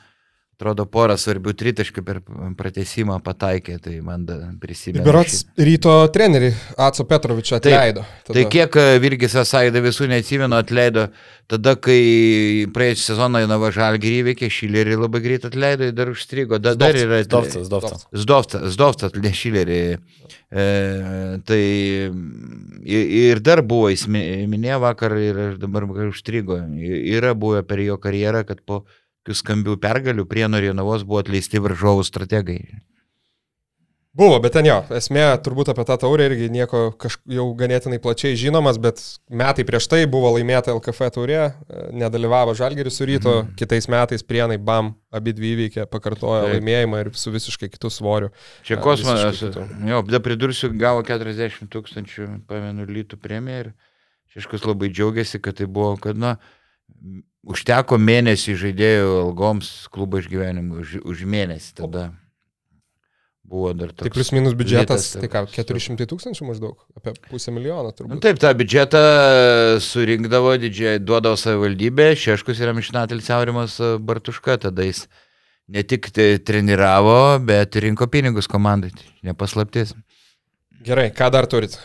atrodo, porą svarbių tritaškių per pratesimą pataikė, tai man prisimena. Berots ryto trenerių Atso Petrovičio atleido. Taip, tai kiek e, Virgis Asaida visų neatsimenu atleido, tada kai praėjusią sezoną Jonava Žalgirį įveikė, Šilerį labai greit atleido ir dar užstrigo. Da, dar yra Zdovcas, Zdovcas. Zdovcas, Zdovcas atleido Šilerį. E, tai ir dar buvo, jis minėjo vakar ir dabar užstrigo. Yra buvę per jo karjerą, kad po skambių pergalių prie Norėnavos buvo atleisti varžovų strategai. Buvo, bet ten jo, esmė turbūt apie tą taurę irgi nieko kažk, jau ganėtinai plačiai žinomas, bet metai prieš tai buvo laimėta LKF taurė, nedalyvavo Žalgeris su ryto, mm. kitais metais prienai BAM abi dvi įveikė, pakartojo Taip. laimėjimą ir su visiškai kitų svoriu. Čia kosmosas, jo, dar pridursiu, gavo 40 tūkstančių, pamenu, lytų premiją ir Šeškus labai džiaugiasi, kad tai buvo, kad, na, užteko mėnesį žaidėjų algoms klubo išgyvenimui už, už mėnesį tada. Buvo dar toks. Tai plus minus biudžetas, tai ką, 400 tūkstančių maždaug, apie pusę milijono turbūt. Nu, taip, tą biudžetą surinkdavo didžiai, duodavo savivaldybė, Šeškus yra Mišinatelis Aurimas Bartuška, tada jis ne tik treniravo, bet rinko pinigus komandai, nepaslaptis. Gerai, ką dar turit?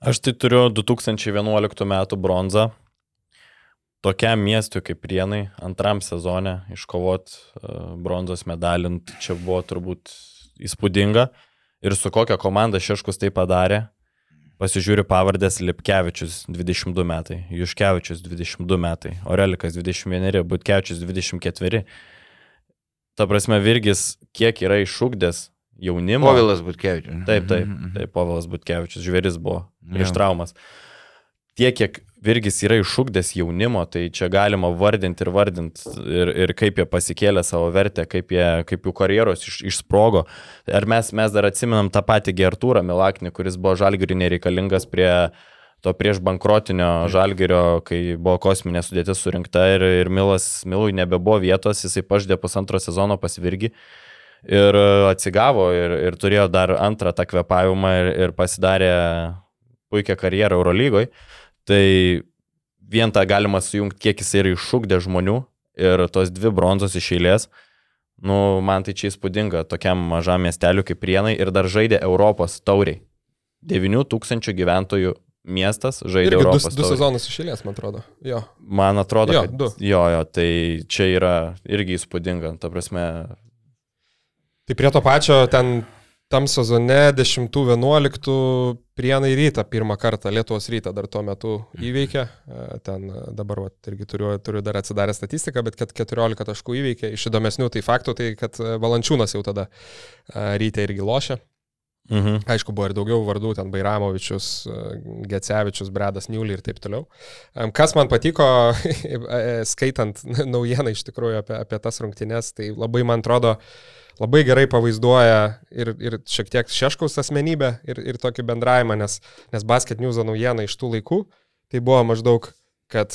Aš tai turiu 2011 metų bronzą tokiam miestui kaip Prienai antram sezone iškovot e, bronzos medalį, nu, tai čia buvo turbūt įspūdinga. Ir su kokia komanda Šeškus tai padarė. Pasižiūriu pavardės Lipkevičius 22 metai, Juškevičius 22 metai, Orelikas 21, Butkevičius 24. Ta prasme, Virgis kiek yra iššūkdęs jaunimo. Povilas Butkevičius. Taip, taip, mhm. taip, Povilas Butkevičius, žvėris buvo prieš traumas. Tiek, kiek Virgis yra iššūkdęs jaunimo, tai čia galima vardinti ir vardinti ir, ir kaip jie pasikėlė savo vertę, kaip, jie, kaip jų karjeros iš, išsprogo. Ar mes, mes dar atsimenam tą patį Gertūrą Milaknį, kuris buvo žalgiriui nereikalingas prie to prieš bankrotinio žalgerio, kai buvo kosminė sudėtis surinkta ir, ir Milas, Milui nebebuvo vietos, jisai paždė pusantro sezono pasvirgi ir atsigavo ir, ir turėjo dar antrą tą kvepavimą ir, ir pasidarė puikią karjerą Eurolygoje. Tai vien tą galima sujungti, kiek jis yra iššūkdė žmonių ir tos dvi bronzos iš eilės. Nu, man tai čia įspūdinga tokiam mažam miesteliu kaip Prienai ir dar žaidė Europos tauriai. 9000 gyventojų miestas žaidė Irgi Europos. Du, du sezonus iš eilės, man atrodo. Jo. Man atrodo, jo, kad, du. jo, jo, tai čia yra irgi įspūdinga. Ta prasme. Tai prie to pačio ten tam sezone 10-11 prienai rytą pirmą kartą Lietuvos rytą dar tuo metu įveikė. E, ten e, dabar vat, irgi turiu, turiu dar atsidarę statistiką, bet kad 14 taškų įveikė. Iš įdomesnių tai faktų tai, kad e, Valančiūnas jau tada rytę irgi lošė. Mhm. Aišku, buvo ir daugiau vardų, ten Bairamovičius, Gecevičius, Bredas Niulį ir taip toliau. Kas man patiko, skaitant naujieną iš tikrųjų apie, apie tas rungtynes, tai labai man atrodo, labai gerai pavaizduoja ir, ir šiek tiek Šeškaus asmenybę ir, ir tokį bendravimą, nes, nes Basket News naujiena iš tų laikų, tai buvo maždaug, kad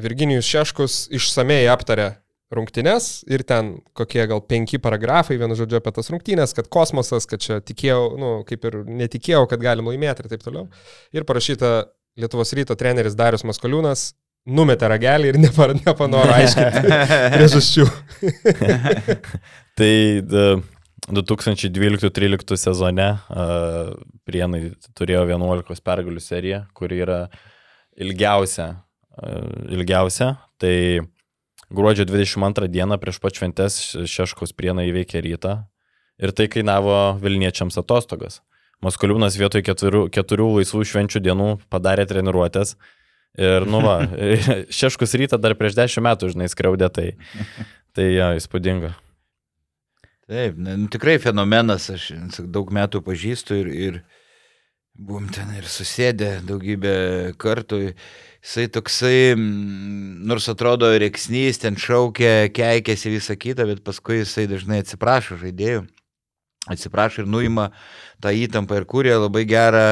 Virginijus Šeškus išsamei aptarė rungtynes ir ten kokie gal penki paragrafai, vienu žodžiu apie tas rungtynės, kad kosmosas, kad čia tikėjau, nu, kaip ir netikėjau, kad galim laimėti ir taip toliau. Ir parašyta Lietuvos ryto treneris Darius Maskoliūnas numetė ragelį ir nepanoro aiškinti priežasčių. tai 2012-2013 sezone uh, Prienai turėjo 11 pergalių seriją, kuri yra ilgiausia. Uh, ilgiausia. Tai gruodžio 22 dieną prieš pat šventės Šeškaus Prienai įveikė rytą ir tai kainavo Vilniečiams atostogas. Maskoliūnas vietoj keturių, keturių laisvų švenčių dienų padarė treniruotės Ir, nu va, šeškus rytą dar prieš dešimt metų, žinai, skriaudė, tai, tai jo, įspūdinga. Taip, ne, nu, tikrai fenomenas, aš daug metų pažįstu ir, ir buvom ten ir susėdę daugybę kartų. Jisai toksai, nors atrodo reiksnys, ten šaukia, keikėsi visą kitą, bet paskui jisai dažnai atsiprašo žaidėjų, atsiprašo ir nuima tą įtampą ir kūrė labai gerą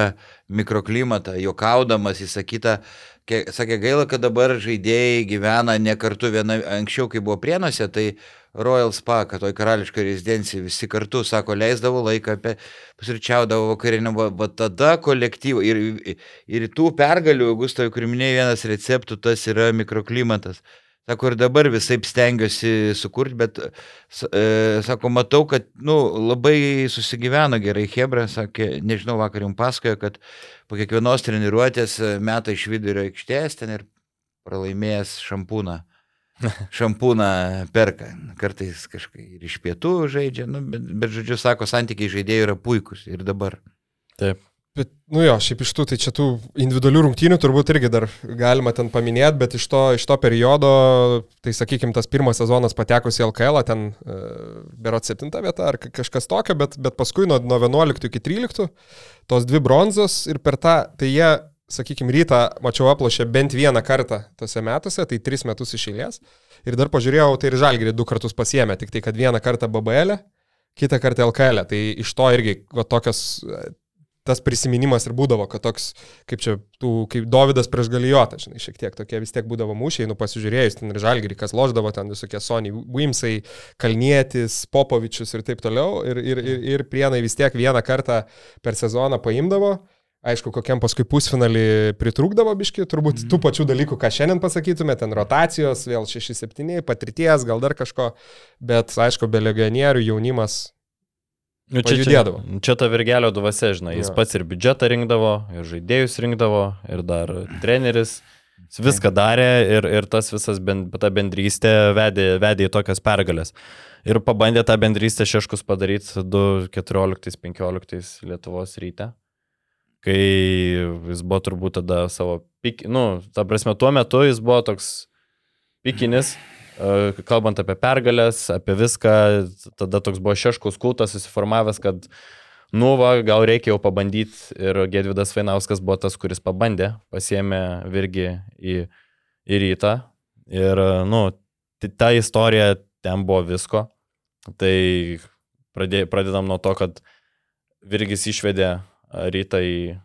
mikroklimatą, juokaudamas, įsakytą. Sakė gaila, kad dabar žaidėjai gyvena ne kartu viena, anksčiau, kai buvo prienuose, tai Royal Spa, kad toj karališkai rezidencijai visi kartu, sako, leisdavo laiką, apie, pusryčiaudavo vakarinę, va, va tada kolektyvų ir, ir tų pergalių, Gustavai, kur minėjai vienas receptų, tas yra mikroklimatas. Sako, ir dabar visai stengiuosi sukurti, bet, e, sako, matau, kad, nu, labai susigyveno gerai Hebra, sakė, nežinau, vakar jums pasakojo, kad po kiekvienos treniruotės e, meta iš vidurio aikštės ten ir pralaimėjęs šampūną. Šampūną perka, kartais kažkaip ir iš pietų žaidžia, nu, bet, bet, žodžiu, sako, santykiai žaidėjų yra puikus ir dabar. Taip. Bet, nu jo, šiaip iš tų, tai čia tų individualių rungtynių turbūt irgi dar galima ten paminėti, bet iš to, iš to periodo, tai sakykime, tas pirmas sezonas patekusi į LKL, ten e, berot 7 vieta ar ka- kažkas tokio, bet, bet paskui nuo, nuo 11 iki 13 tos dvi bronzos ir per tą, tai jie, sakykime, rytą mačiau aplošę bent vieną kartą tose metuose, tai tris metus iš eilės. Ir dar pažiūrėjau, tai ir Žalgirį du kartus pasiemė, tik tai kad vieną kartą BBL, kitą kartą LKL. Tai iš to irgi va, tokios tas prisiminimas ir būdavo, kad toks, kaip čia, tų, kaip Davidas prieš Galijotą, žinai, šiek tiek tokie vis tiek būdavo mūšiai, nu pasižiūrėjus, ten ir Žalgirį, kas loždavo, ten visokie Sony Wimsai, Kalnietis, Popovičius ir taip toliau, ir, ir, ir, ir prienai vis tiek vieną kartą per sezoną paimdavo. Aišku, kokiam paskui pusfinalį pritrūkdavo biški, turbūt mm. tų pačių dalykų, ką šiandien pasakytume, ten rotacijos, vėl 6-7, patirties, gal dar kažko, bet aišku, be legionierių jaunimas Nu, čia, čia, Pajudėdavo. čia ta virgelio dvasia, žinai, jis Jo. pats ir biudžetą rinkdavo, ir žaidėjus rinkdavo, ir dar treneris. Jis viską darė ir, ir tas visas ben, ta bendrystė vedė, vedė į tokias pergalės. Ir pabandė tą bendrystę šeškus padaryti 2014-2015 Lietuvos ryte. Kai jis buvo turbūt tada savo pik... Nu, ta prasme, tuo metu jis buvo toks pikinis, e, kalbant apie pergalės, apie viską, tada toks buvo šeškus kultas susiformavęs, kad nu va, gal reikia jau pabandyti ir Gedvidas Vainauskas buvo tas, kuris pabandė, pasiemė virgi į, į rytą ir, nu, ta istorija ten buvo visko. Tai pradė, pradedam nuo to, kad Virgis išvedė a, rytą į a,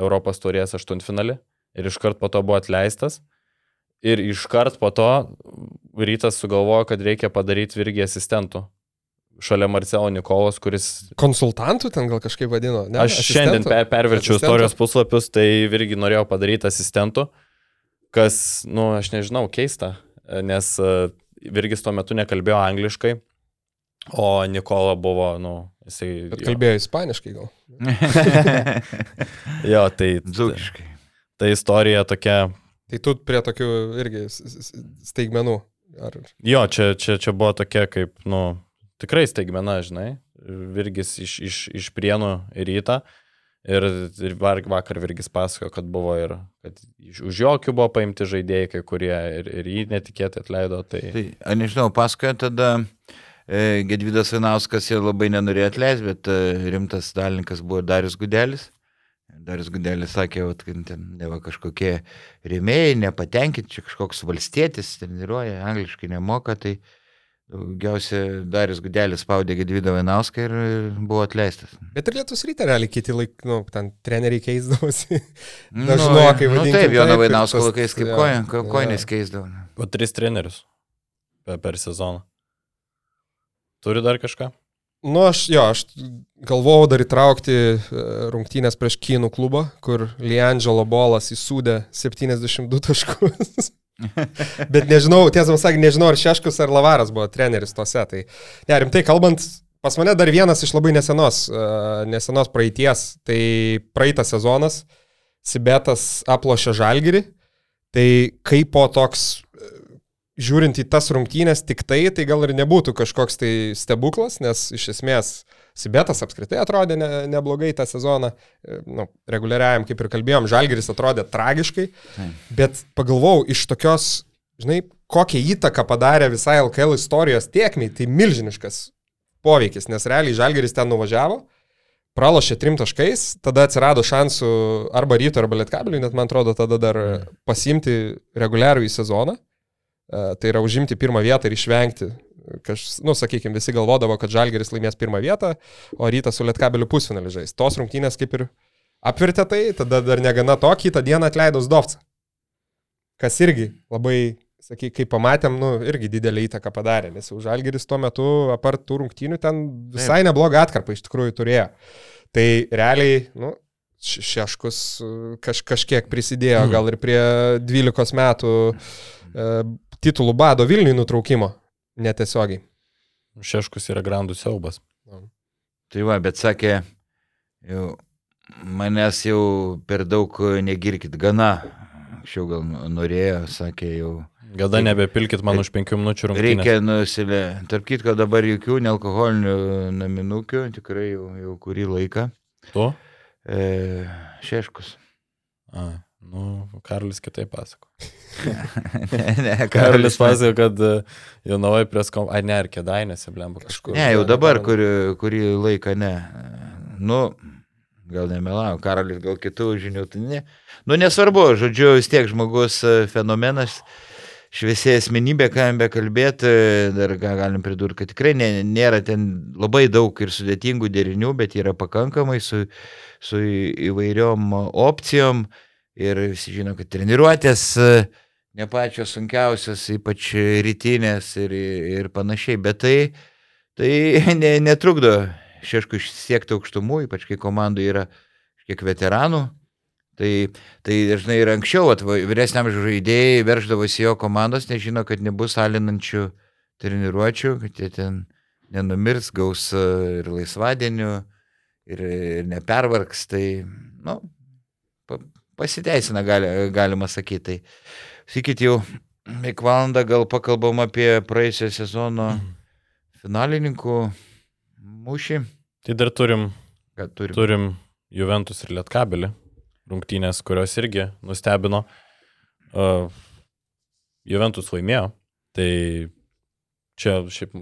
Europos turės aštuntfinalį ir iškart po to buvo atleistas. Ir iškart po to rytas sugalvojo, kad reikia padaryti Virgį asistentų. Šalia Marcelo Nikolos, kuris... konsultantų ten gal kažkaip vadino. Ne, Aš šiandien asistentų? per, perverčiau istorijos puslapius, tai Virgį norėjau padaryti asistentų, kas, nu, aš nežinau, keista, nes a, Virgis tuo metu nekalbėjo angliškai, o Nikola buvo, nu, jisai... Bet jo. kalbėjo ispaniškai gal. Jo, tai... Dzūkiškai. Ta istorija tokia... Tai tu prie tokių irgi staigmenų. Ar... Jo, čia, čia, čia buvo tokia kaip, nu, tikrai staigmena, žinai. Virgis iš, iš, iš prienų į rytą. Ir, ir vakar Virgis pasakojo, kad buvo ir, kad už jokių buvo paimti žaidėjai, kai kurie ir, ir jį netikėtai atleido. Tai, Tai, aš nežinau, pasakoja tada e, Gedvidas Vinauskas jau labai nenorėjo atleisti, bet e, rimtas dalininkas buvo Darius Gudelis. Darius Gudelis sakė, vat, kad ten neva kažkokie rėmėjai, nepatenkinti, čia kažkoks valstietis treniruoja, angliškai nemoka, tai daugiausia Darius Gudelis spaudė Gedvidą Vinauską ir buvo atleistas. Bet ir lietus ryte realiai kiti laik, nu, ten treneriai keisdavosi. Nu, Dažnokai nu, vadinkim taip, taip, Jono Vainausko laikais kaip jo, koja- ko- koinės keisdavo. o tris trenerius per, per sezoną. Turi dar kažką? Nu, aš, jo, aš galvojau dar įtraukti e, rungtynės prieš Kinų klubą, kur Liangelo bolas įsūdė 72 taškus. Bet nežinau, tiesą sakant, nežinau, ar Šeškus ar Lavaras buvo treneris tose. Tai, ne, rimtai kalbant, pas mane dar vienas iš labai nesenos, e, nesenos praeities. Tai praeitas sezonas Sibetas aplošė Žalgirį. Tai kaip po toks žiūrint į tas rungtynės tik tai, tai gal ir nebūtų kažkoks tai stebuklas, nes iš esmės Sibetas apskritai atrodė ne, neblogai tą sezoną, E, nu, reguliariajam, kaip ir kalbėjom, Žalgiris atrodė tragiškai, bet pagalvojau iš tokios, žinai, kokią įtaką padarė visai LKL istorijos tiekmiai, tai milžiniškas poveikis, nes realiai Žalgiris ten nuvažiavo, pralošė trim taškais, tada atsirado šansų arba ryto, arba lietkabiliui, net man atrodo, tada dar pasimti reguliarų į sezoną. E, Tai yra užimti pirmą vietą ir išvengti. Kaž, nu, sakykime, visi galvodavo, kad Žalgeris laimės pirmą vietą, o rytas su Lietkabeliu pusfinalį žais. Tos rungtynės kaip ir apvirtė tai, tada dar negana to, kitą dieną atleido Zdovcą. Kas irgi labai, sakyk, kaip pamatėm, nu, irgi didelį įtaką padarė, nes jau Žalgeris tuo metu, apart tų rungtynių, ten visai neblogą atkarpą iš tikrųjų turėjo. Tai realiai, nu, Šeškus e, kaž, kažkiek prisidėjo, gal ir prie 12 metų e, titulų bado Vilniui nutraukimo netiesiogiai. Šeškus yra grandų siaubas. Tai va, bet sakė, jau, manęs jau per daug negirkit, gana. Anksčiau gal norėjo, sakė jau. Gada nebepilkit man už penkių minučių rungtynės. Reikia nusilė. Tarp kitko dabar jokių nealkoholinių naminukių, tikrai jau, jau kurį laiką. Tu? E, šeškus. A, nu, Karolis kitaip pasako. ne, ne, Karolis pasako, kad e, Jonavai prie skom... Ai, ne, ar kėdainėse, blemba kažkur. Ne, jau dabar kurį, kurį laiką ne. Nu, gal nemelau, Karolis gal kitų žinių, tai ne. Nu, nesvarbu, žodžiu, vis tiek žmogus e, fenomenas, šviesiai asmenybė, ką jam bekalbėti, dar galim pridurti, kad tikrai nė, nėra ten labai daug ir sudėtingų derinių, bet yra pakankamai su, su įvairiom opcijom ir visi žino, kad treniruotės e, ne pačios sunkiausios, ypač rytinės ir, ir panašiai, bet tai, tai ne, netrukdo šeškų siekti aukštumų, ypač kai komandų yra kiek veteranų. Tai, tai dažnai ir anksčiau vyresniam žaidėjai verždavosi jo komandos, nežino, kad nebus alinančių treniruočių, kad jie ten nenumirs, gaus e, ir laisvadienių, ir, ir nepervargs. Tai, nu, pasiteisina, gali, galima sakyti. Tai, sakykit, jau beveik valandą gal pakalbam apie praėjusio sezono finalininkų mūšį. Tai dar turim, Ką turim? turim Juventus ir Lietkabelį rungtynės, kurios irgi nustebino. Uh, Juventus laimėjo, tai čia šiaip,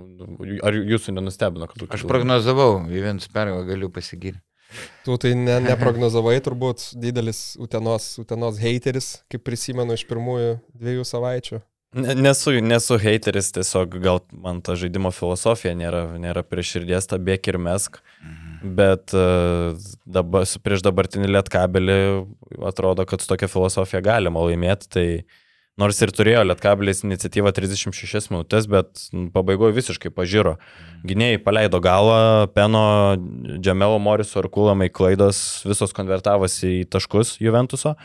ar jūsų nenustebino, kad Aš prognozavau, Juventus pergalę galiu pasigirti. Tu tai ne, neprognozavai turbūt didelis Utenos, Utenos hateris, kaip prisimenu iš pirmųjų dviejų savaičių. Ne- Nesu, nesu hateris, tiesiog gal man ta žaidimo filosofija nėra, nėra prie širdies, ta bėk ir mesk. Bet uh, dabar, prieš dabartinį lietkabelį atrodo, kad su tokia filosofija galima laimėti. Tai nors ir turėjo lietkabelis iniciatyvą 36 minutės, bet pabaigoje visiškai pažiro. Gynėjai paleido galą, Peno, Džemelo, Moriso ir Kulamai klaidos visos konvertavosi į taškus Juventuso.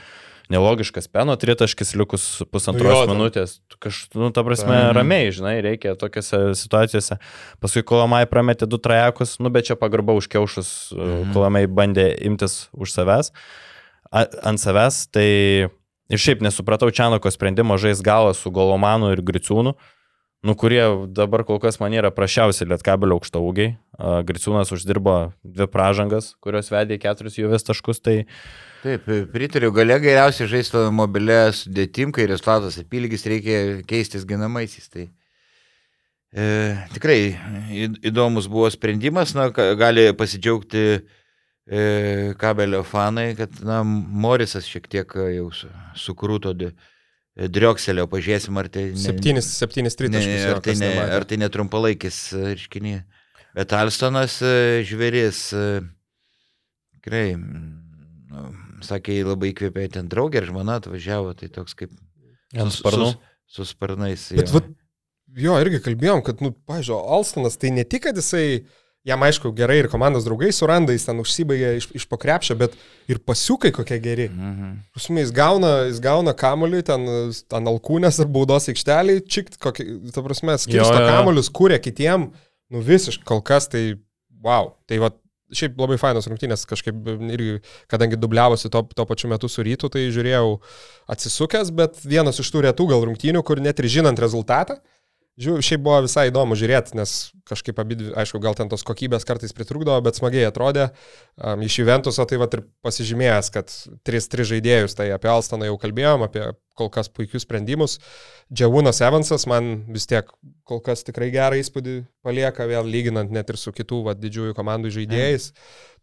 Nelogiškas Peno tritaškis likus pusantros Jo, ten- minutės. Kažkaip, nu, ta prasme, Mhm. ramiai, žinai, reikia tokiose situacijose. Paskui Kulamai prametė du trajekus, nu, bet čia pagarba už kiaušus. Mhm. Kulamai bandė imtis už savęs, a, ant savęs. Tai ir šiaip nesupratau Čianoko sprendimo žais galą su Golomanu ir Griciūnu. Nu, kurie dabar kol kas man yra prašiausi lietkabelio aukšto ūgiai. Griciūnas uždirbo dvi pražangas, kurios vedė į keturis juvės taškus. Tai Taip, pritariu, gale geriausiai žaisti mobilę sudėtim, kai Reslavas apylygis reikia keistis ginamaisiais. Tai e, tikrai įdomus buvo sprendimas, na, gali pasidžiaugti e, kabelio fanai, kad, na, Morisas šiek tiek e, jau su- sukrūto di- driokselio, pažiūrėsim, ar tai... ne- Septynis, septynis tritaškus. jo, ar, tai ne, ar tai netrumpalaikis reiškinys. Bet Alstonas e, žvėris, e, tikrai, nu, sakė, labai įkvėpė ten draugė ir žmona atvažiavo, tai toks kaip ant su- sparnų. Su, su sparnais. Bet, jo. vat, jo, irgi kalbėjom, kad, nu, pažiūrėjau, Alstonas tai ne tik, kad jisai, jam aišku, gerai ir komandos draugai suranda, jis ten užsibaigė iš, iš pokrepšio, bet ir pasiukai kokie geri. Mhm. Prasme, jis gauna, jis gauna kamuolį, ten, ten alkūnės ar baudos aikštelį, čikt, kokį, ta prasme, skirsto kamuolius, kūrė kitiem, nu visiškai kol kas tai, wow. Tai va, šiaip labai fainos rungtynės, kažkaip irgi, kadangi dubliavosi to, to pačiu metu su rytu, tai žiūrėjau atsisukęs, bet vienas iš tų retų gal rungtynių, kur net ir žinant rezultatą, Žiūrėjau, šiaip buvo visai įdomu žiūrėti, nes kažkaip abi, dvi- aišku, gal ten tos kokybės kartais pritrūkdavo, bet smagiai atrodė. Um, iš Juventuso tai va ir pasižymėjęs, kad tris, tris žaidėjus, tai apie Alstoną jau kalbėjom, apie kol kas puikius sprendimus. Džiavūnas Evansas man vis tiek kol kas tikrai gerą įspūdį palieka, vėl lyginant net ir su kitų va, didžiųjų komandų žaidėjais.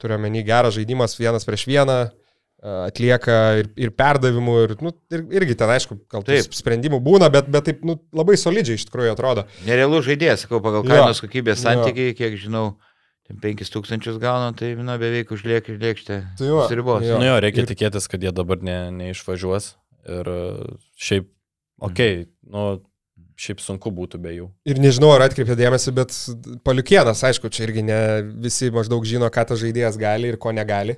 Turiuomenį geras žaidimas vienas prieš vieną a, atlieka ir, ir perdavimų, ir, nu, ir, irgi ten, aišku, gal Taip. sprendimų būna, bet, bet taip nu, labai solidžiai iš tikrųjų atrodo. Nerealų žaidėjas, sakau, pagal Jo. kainos kokybės Jo. santykiai, kiek žinau, ten 5000 gauna, tai na, beveik užliek ir lėkštė. Tai jo, Sribos. jo. Nu jo, reikia Ir- tikėtis, kad jie dabar ne, neišvažiuos. Ir e, šiaip, okei, okay, nu, šiaip sunku būtų be jų. Ir nežinau, ar atkreipė dėmesį, bet paliukienas, aišku, čia irgi ne visi maždaug žino, ką tas žaidėjas gali ir ko negali.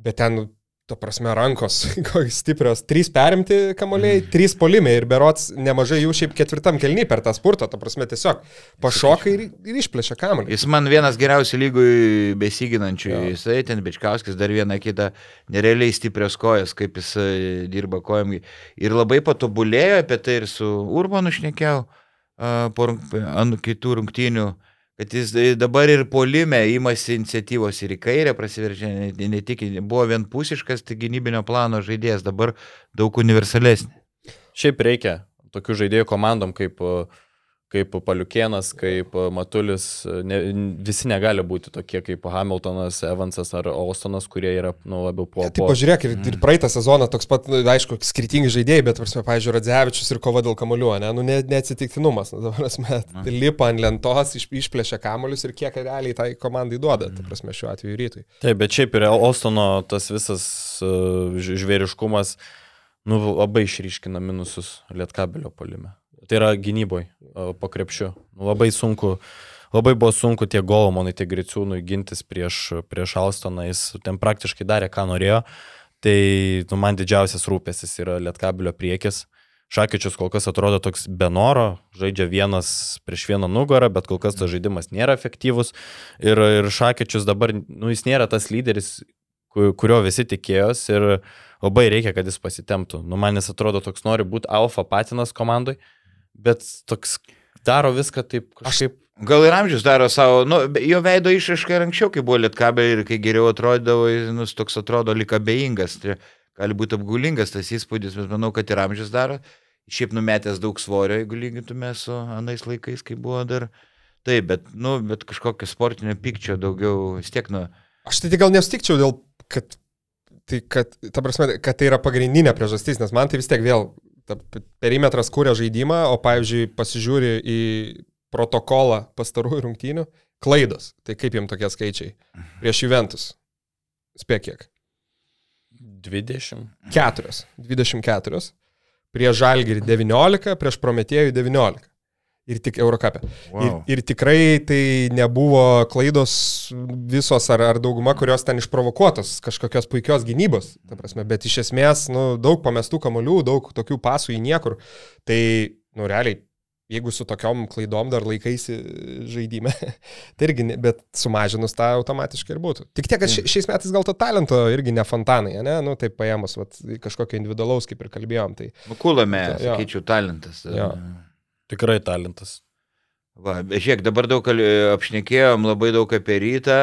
Bet ten to prasme, rankos stiprios. Trys perimti kamuoliai, mm. trys polimai ir berots nemažai jų šiaip ketvirtam kelny per tą spurtą, to prasme tiesiog pašoka ir, ir išplėšia kamuolį. Jis man vienas geriausių lygų besiginančių. Ja. Jisai ten Bičkauskis dar vieną kitą nerealiai stiprios kojas, kaip jis e, dirba kojam. Ir labai patobulėjo apie tai ir su Urbanu šnekėjau po ant kitų rungtynių. Uh, kad jis dabar ir polime įmasi iniciatyvos ir į kairę prasiveržė, ne, tik buvo vienpusiškas tai gynybinio plano žaidėjas, dabar daug universalesnis. Šiaip reikia tokių žaidėjų komandom kaip uh, kaip Paliukienas, kaip Matulis, ne, visi negali būti tokie kaip Hamiltonas, Evansas ar Austonas, kurie yra nu, labiau po... Ja, taip, pažiūrėk, ir, ir praeitą sezoną toks pat, nu, aišku, skirtingi žaidėjai, bet, prasme, pavyzdžiui, Radzevičius ir kova dėl kamuolių, ne, nu, ne, neatsitiktinumas, nu, prasme, lipa ant lentos, iš, išplėšia kamuolius ir kiek realiai tai komandai duoda, tai prasme, šiuo atveju rytui. Taip, bet šiaip ir Austono tas visas uh, žvėriškumas, nu, labai išryškina minusus Lietkabelio polime. Tai yra gynyboje po krepšiu. Labai sunku, labai buvo sunku tiek Golomonui, tiek Griciūnui gintis prieš, prieš Alstoną, jis ten praktiškai darė, ką norėjo. Tai nu, man didžiausias rūpesis yra Lietkabilio priekis. Šakyčius kol kas atrodo toks be noro, žaidžia vienas prieš vieną nugarą, bet kol kas tas žaidimas nėra efektyvus. Ir, ir Šakyčius dabar, nu, jis nėra tas lyderis, kurio visi tikėjosi ir labai reikia, kad jis pasitemptų. Nu, man jis atrodo toks nori būti alfa patinas komandai bet toks daro viską taip kažkaip. Aš... Gal ir amžius daro savo, nu, jo veido išraiška ir anksčiau, kai buvo lietkabė ir kai geriau atrodydavo, jis toks atrodo lik abejingas. Tai gali būti apgulingas tas įspūdis, bet manau, kad ir amžius daro. Šiaip numetęs daug svorio, jeigu lygintume su anais laikais, kai buvo dar. Taip, bet, nu, bet kažkokio sportinio pykčio daugiau vis tiek, nu. Aš tai gal nesutikčiau dėl, kad, tai, kad, ta prasme, kad tai yra pagrindinė priežastis, nes man tai vis tiek vėl perimetras kūrė žaidimą, o pavyzdžiui pasižiūri į protokolą pastarųjų rungtynių, klaidos. Tai kaip jiems tokie skaičiai? Prieš Juventus. Spėk kiek? 20. 4. 24. Prieš Žalgirį 19, prieš Prometėjų 19 ir tik Eurocapė. Wow. Ir, ir tikrai tai nebuvo klaidos visos ar, ar dauguma, kurios ten išprovokuotos kažkokios puikios gynybos, prasme, bet iš esmės, nu, daug pamestų kamolių, daug tokių pasų į niekur. Tai, nu, realiai, jeigu su tokiom klaidom dar laikaisi žaidime, tai irgi, ne, bet sumažinus tą automatiškai ir būtų. Tik tiek, kad šiais metais gal to talento irgi ne fontanai, ne, nu, taip paėmus, vat, kažkokio individualaus, kaip ir kalbėjom. Tai, kulame, sakyčiau, talentas. Jo. Tikrai talentas. Va, žiūrėk, dabar daug apšnekėjom labai daug apie rytą,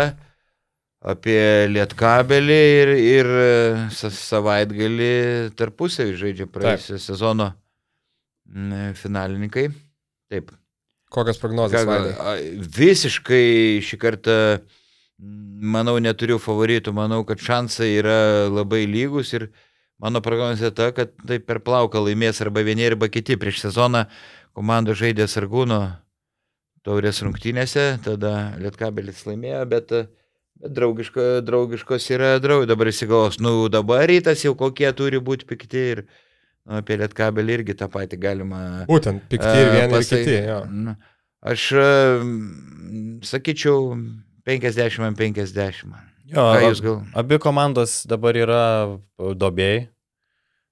apie lietkabelį ir, ir savaitgalį tarpusavį žaidžia praėjusią sezono finalininkai. Taip. Kokias prognozijas? Ką, visiškai šį kartą, manau, neturiu favoritų, manau, kad šansai yra labai lygus ir mano prognozija ta, kad tai per plauką laimės arba vieni arba kiti prieš sezoną komanda žaidė Sargūno taurės rungtynėse, tada Lietkabelis laimėjo, bet, bet draugiško, draugiškos yra draug, dabar įsigaus, nu dabar rytas jau kokie turi būti pikti ir nu, apie Lietkabelį irgi tą patį galima. Būtent, pikti ir vieni pasai, ir kiti. Jo. Aš sakyčiau 50 50. Jo, gal... abi komandos dabar yra dobėjai,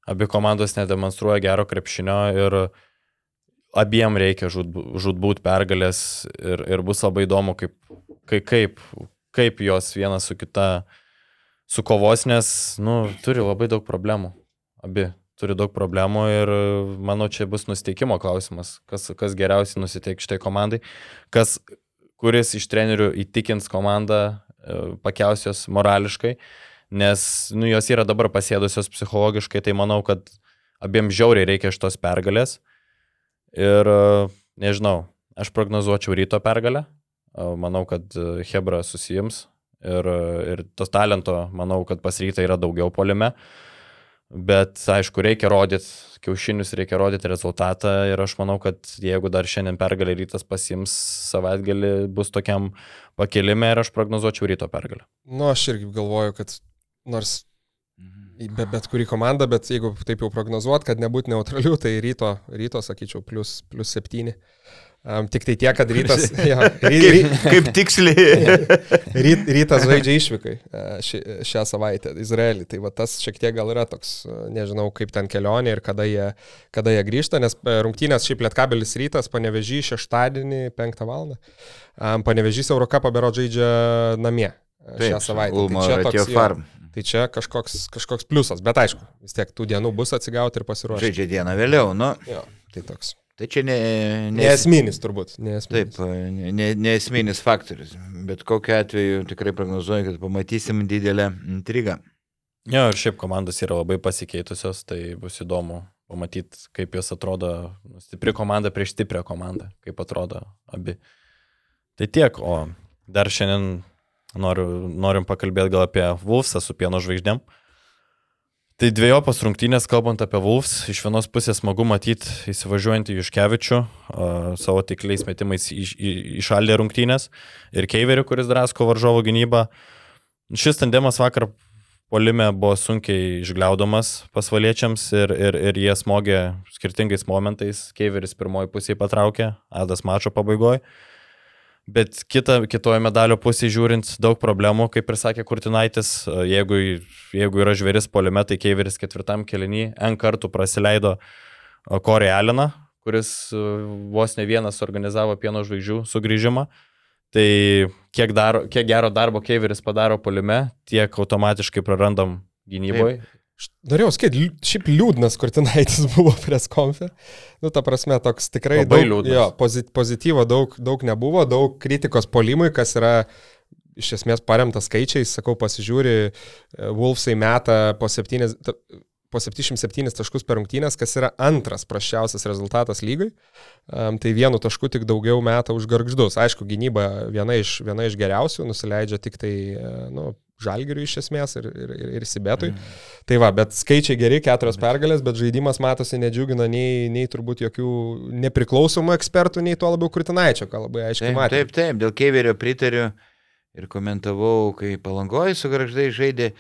abi komandos nedemonstruoja gero krepšinio ir uh, abiem reikia žudbūt pergalės ir, ir bus labai įdomu, kaip, kaip, kaip, kaip jos viena su kita sukovos, nes, nu, turi labai daug problemų. Abi turi daug problemų ir manau, čia bus nusteikimo klausimas, kas, kas geriausiai nusiteik šitai komandai, kas, kuris iš trenerių įtikins komandą, e, pakelsios morališkai, nes, nu, jos yra dabar pasėdusios psichologiškai, tai manau, kad abiem žiauriai reikia šitos pergalės. Ir nežinau, aš prognozuočiau ryto pergalę. Manau, kad e, Hebra susijims ir, ir tos talento, manau, kad pas rytą yra daugiau polime. Bet aišku, reikia rodyti kiaušinius, reikia rodyti rezultatą ir aš manau, kad jeigu dar šiandien pergalė rytas pasims savaitgalį, bus tokiam pakelime ir aš prognozuočiau ryto pergalę. Nu, aš irgi galvoju, kad nors be, bet kurį komandą, bet jeigu taip jau prognozuot, kad nebūtų neutralių, tai ryto, ryto sakyčiau, plus, plus 7. Um, tik tai tiek, kad rytas, jo, ry, Kaip, ry, kaip tiksliai. ryt, rytas žaidžia išvykai e, ši, šią savaitę Izraelį. Tai va tas šiek tiek gal yra toks, e, nežinau kaip ten kelionė ir kada jie, kada jie grįžta, nes e, rungtynės šiaip lietkabelis rytas, panevežį šeštadienį 5 val. Um, panevežys Eurocapą bero žaidžia namie e, šią savaitę. Ulmo tai čia toks, jo, Farm. Tai čia kažkoks, kažkoks pliusas, bet aišku, vis tiek tų dienų bus atsigauti ir pasiruošti. Žaidžia dieną vėliau, nu. Jo, tai toks. Tai čia ne, ne, Nesminis turbūt. Neesminis. Taip, ne, neesminis faktorius. Bet kokiu atveju tikrai prognozuoju, kad pamatysim didelę intrigą. Jo, ir šiaip komandos yra labai pasikeitusios, tai bus įdomu pamatyti, kaip jos atrodo, nu, stipri komanda prieš stiprią komandą, kaip atrodo abi. Tai tiek, o dar šiandien noriu, norim pakalbėti gal apie Wolfsą su pieno žvaigždėm. Tai dviejopas rungtynės, kalbant apie Wolfs, iš vienos pusės smagu matyti įsivažiuojantį Juškevičių, savo tikliais metimais išaldė rungtynės ir Keiverių, kuris drasko varžovo gynybą. Šis tandemas vakar polime buvo sunkiai išgliaudomas pasvaliečiams ir, ir, ir jie smogė skirtingais momentais. Keiveris pirmoji pusėje patraukė, Adas mačo pabaigoje. Bet kita, kitoje medalio pusėje žiūrint, daug problemų, kaip ir sakė Kurtinaitis, jeigu, jeigu yra žvėris polime, tai Keiveris ketvirtam kelinį N kartų praleido Korį Aliną, kuris e, vos ne vienas organizavo pieno žvaigždžių sugrįžimą. Tai kiek, daro, kiek gero darbo Keiveris padaro polime, tiek automatiškai prarandam gynyboje. Norėjau sakyti, šiaip liūdnas Kurtinaitis buvo pres konfe. Nu, ta prasme, toks tikrai Labai daug, liūdnas. jo, pozit, pozityvo daug, daug nebuvo, daug kritikos polimui, kas yra iš esmės paremtas skaičiais, sakau, pasižiūri, e, Wolfsai meta po, 7, po 77 taškus per rungtynės, kas yra antras prašiausias rezultatas lygai. Um, tai vienu tašku tik daugiau meta už garždus. Aišku, gynyba viena iš, viena iš geriausių, nusileidžia tik tai, e, nu, žalgiriui iš esmės ir, ir, ir, ir Sibetui. Mm. Tai va, bet skaičiai geri, keturios pergalės, bet žaidimas matosi nedžiugina nei, nei turbūt jokių nepriklausomų ekspertų, nei tuo labiau Kurtinaičio, ką labai aiškiai Taip, matė. taip, taip, dėl Keiverio pritariu ir komentavau, kai palangoji su garždai žaidė.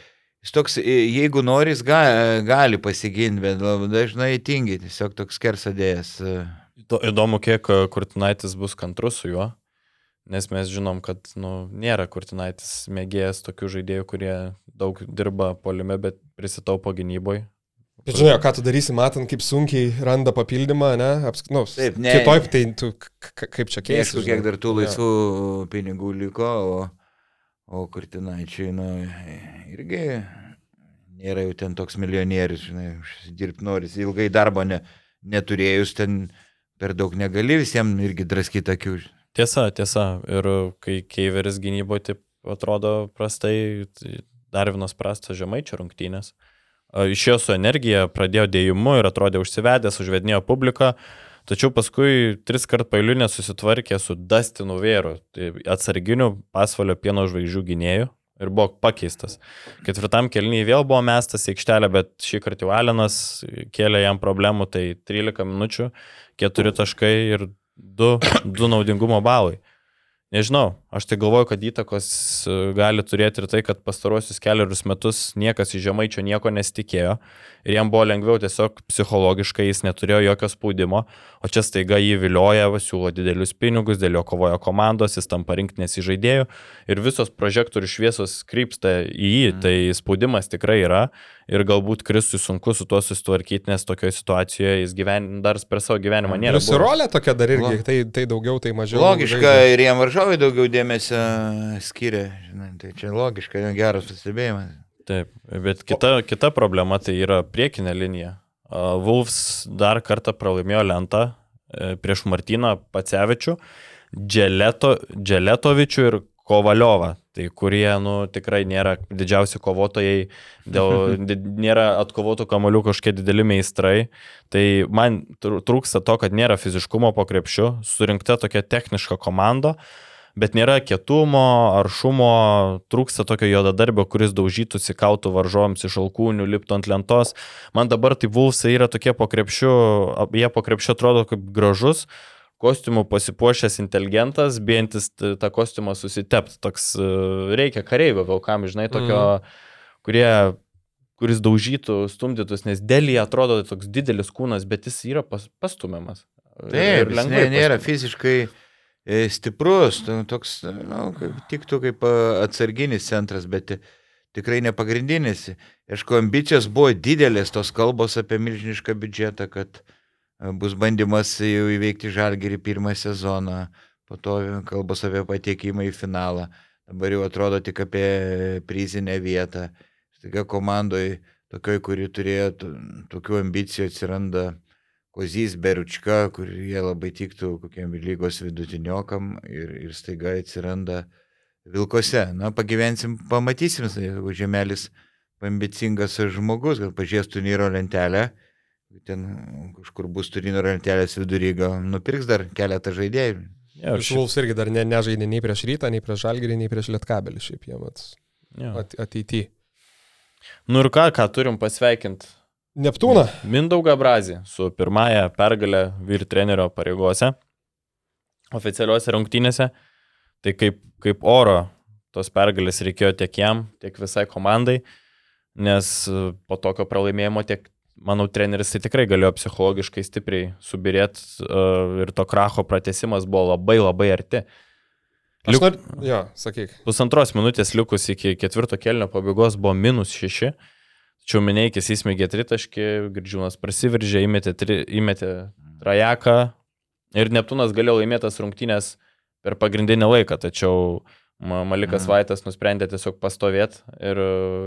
Jis toks, jeigu nori, jis ga, gali pasiginti, bet dažnai tingi, tiesiog toks kersadėjas. Įdo- Įdomu, kiek e, Kurtinaitis bus kantrus su juo, nes mes žinom, kad nu, nėra Kurtinaitis mėgėjas tokių žaidėjų, kurie daug dirba polime, bet prisitaupo gynyboje. Bet žinai, ką tu darysi, matant, kaip sunkiai randa papildymą, ne? Apsk... Nu, Taip, ne. Kitoj, tai tu kaip čia keisi. Aišku, kiek dar tų laisvų pinigų liko, o, o Kurtinaičiai, nu, irgi nėra jau ten toks milijonierius, žinai, dirbti noris, ilgai darbo ne, neturėjus, ten per daug negali visiems irgi draskyti akių. Tiesa, tiesa. Ir kai Keiveris gynyboje taip atrodo prastai, tai dar vienas prastas žemaičio rungtynės. Išėjo su energija, pradėjo dėjimu ir atrodė užsivedęs, užvedinėjo publiką. Tačiau paskui tris kart pailiu nesusitvarkė su Dustinu Vėru, tai atsarginiu pasvalio pieno žvaigždžių gynėjų ir buvo pakeistas. Ketvirtam kelnyje vėl buvo mestas į aikštelę, bet šį kartą jau Alenas kėlė jam problemų, tai 13 minučių, 4 taškai ir 2, 2 naudingumo balai. Nežinau, aš tai galvoju, kad įtakos e, gali turėti ir tai, kad pastaruosius keliarius metus niekas iš žemaičio nieko nesitikėjo ir jam buvo lengviau tiesiog psichologiškai, jis neturėjo jokio spaudimo, o čia staiga jį vilioja, siūlo didelius pinigus, dėl jo kovojo komandos, jis tampa rinktinės įžaidėjų ir visos prožektorių šviesos krypsta į jį, Mm. tai spaudimas tikrai yra ir galbūt Kristui sunku su tuo susitvarkyti, nes tokioje situacijoje jis gyven, dar per savo gyvenimą nėra. Plius ir rolė tokia dar irgi, tai, tai daugiau, tai mažiau. Logiška ir jiem varžovai daugiau dėmesio skiria, žinai, tai čia logiška, geras pastebėjimas. Taip, bet kita, kita problema tai yra priekinė linija. Wolves dar kartą pralaimėjo lentą e, prieš Martyną Pacevičių, Dželeto, Dželetovičių ir Kovaliovą, tai kurie nu, tikrai nėra didžiausi kovotojai, dėl, nėra atkovotų kamolių kažkokie dideli meistrai. Tai man tr- trūksta to, kad nėra fiziškumo po krepšiu, surinkta tokia techniška komanda, bet nėra kietumo, aršumo, trūksta tokio juodadarbio, kuris daužytųsi kautų varžovams iš alkūnių, liptų ant lentos. Man dabar tai Vulsai yra tokie po krepšiu, jie po krepšiu atrodo kaip gražus, kostiumų pasipuošęs inteligentas, bijantis tą kostiumą susitepti. Toks e, reikia kareivio vilkam, žinai, tokio, kurie kuris daužytų, stumdytus, nes dėlį atrodo toks didelis kūnas, bet jis yra pas, pastumiamas. Taip, ir lengvai ne, nėra pastūmė. fiziškai stiprus, tu toks, nu, tiktų kaip e, atsarginis centras, bet tikrai ne pagrindinis. Aišku, ambicijos buvo didelės, tos kalbos apie milžinišką biudžetą, kad e, bus bandymas jau įveikti žalgerį pirmą sezoną, po to kalbos apie patekimą į finalą, dabar jau atrodo tik apie prizinę vietą. Staiga komandoje, tokioj, kuri turėjo tokių ambicijų, atsiranda Kozys Beručka, kurie labai tiktų kokiam lygos vidutiniokam ir, ir staiga atsiranda Vilkose. Na, pagyvensim, pamatysim, jeigu Žemelis ambicingas žmogus, gal pažiūrės turnyro lentelę, ten kažkur bus turnyro lentelės vidury, gal nupirks dar keletą žaidėjų. Ir šiaip- Šulus irgi dar ne, nežaidė nei prieš rytą, nei prieš žalgerį, nei prieš lietkabelį šiaip jie mat jo. at, ateityje. Nu ir ką, ką turim pasveikinti? Neptūną. Mindaugą Brazį su pirmąją pergalę vyr trenerio pareigose, oficialiuose rungtynėse. Tai kaip, kaip oro tos pergalės reikėjo tiek jam, tiek visai komandai, nes e, po tokio pralaimėjimo tiek, manau, treneris tai tikrai galėjo psichologiškai stipriai subirėti ir to kracho pratesimas buvo labai labai arti. Aš Liuk- nor... Jo, sakyk. Pusantros minutės likus iki ketvirto kelnio pabaigos buvo minus šeši. Tačiau Mineikis įsmėgė tritaškį, Girdžiūnas prasiveržė, įmetė, tri, įmetė trajeką ir Neptūnas galėjo laimėtas rungtynės per pagrindinį laiką, tačiau Ma- Malikas Mhm. Vaitas nusprendė tiesiog pastovėti ir,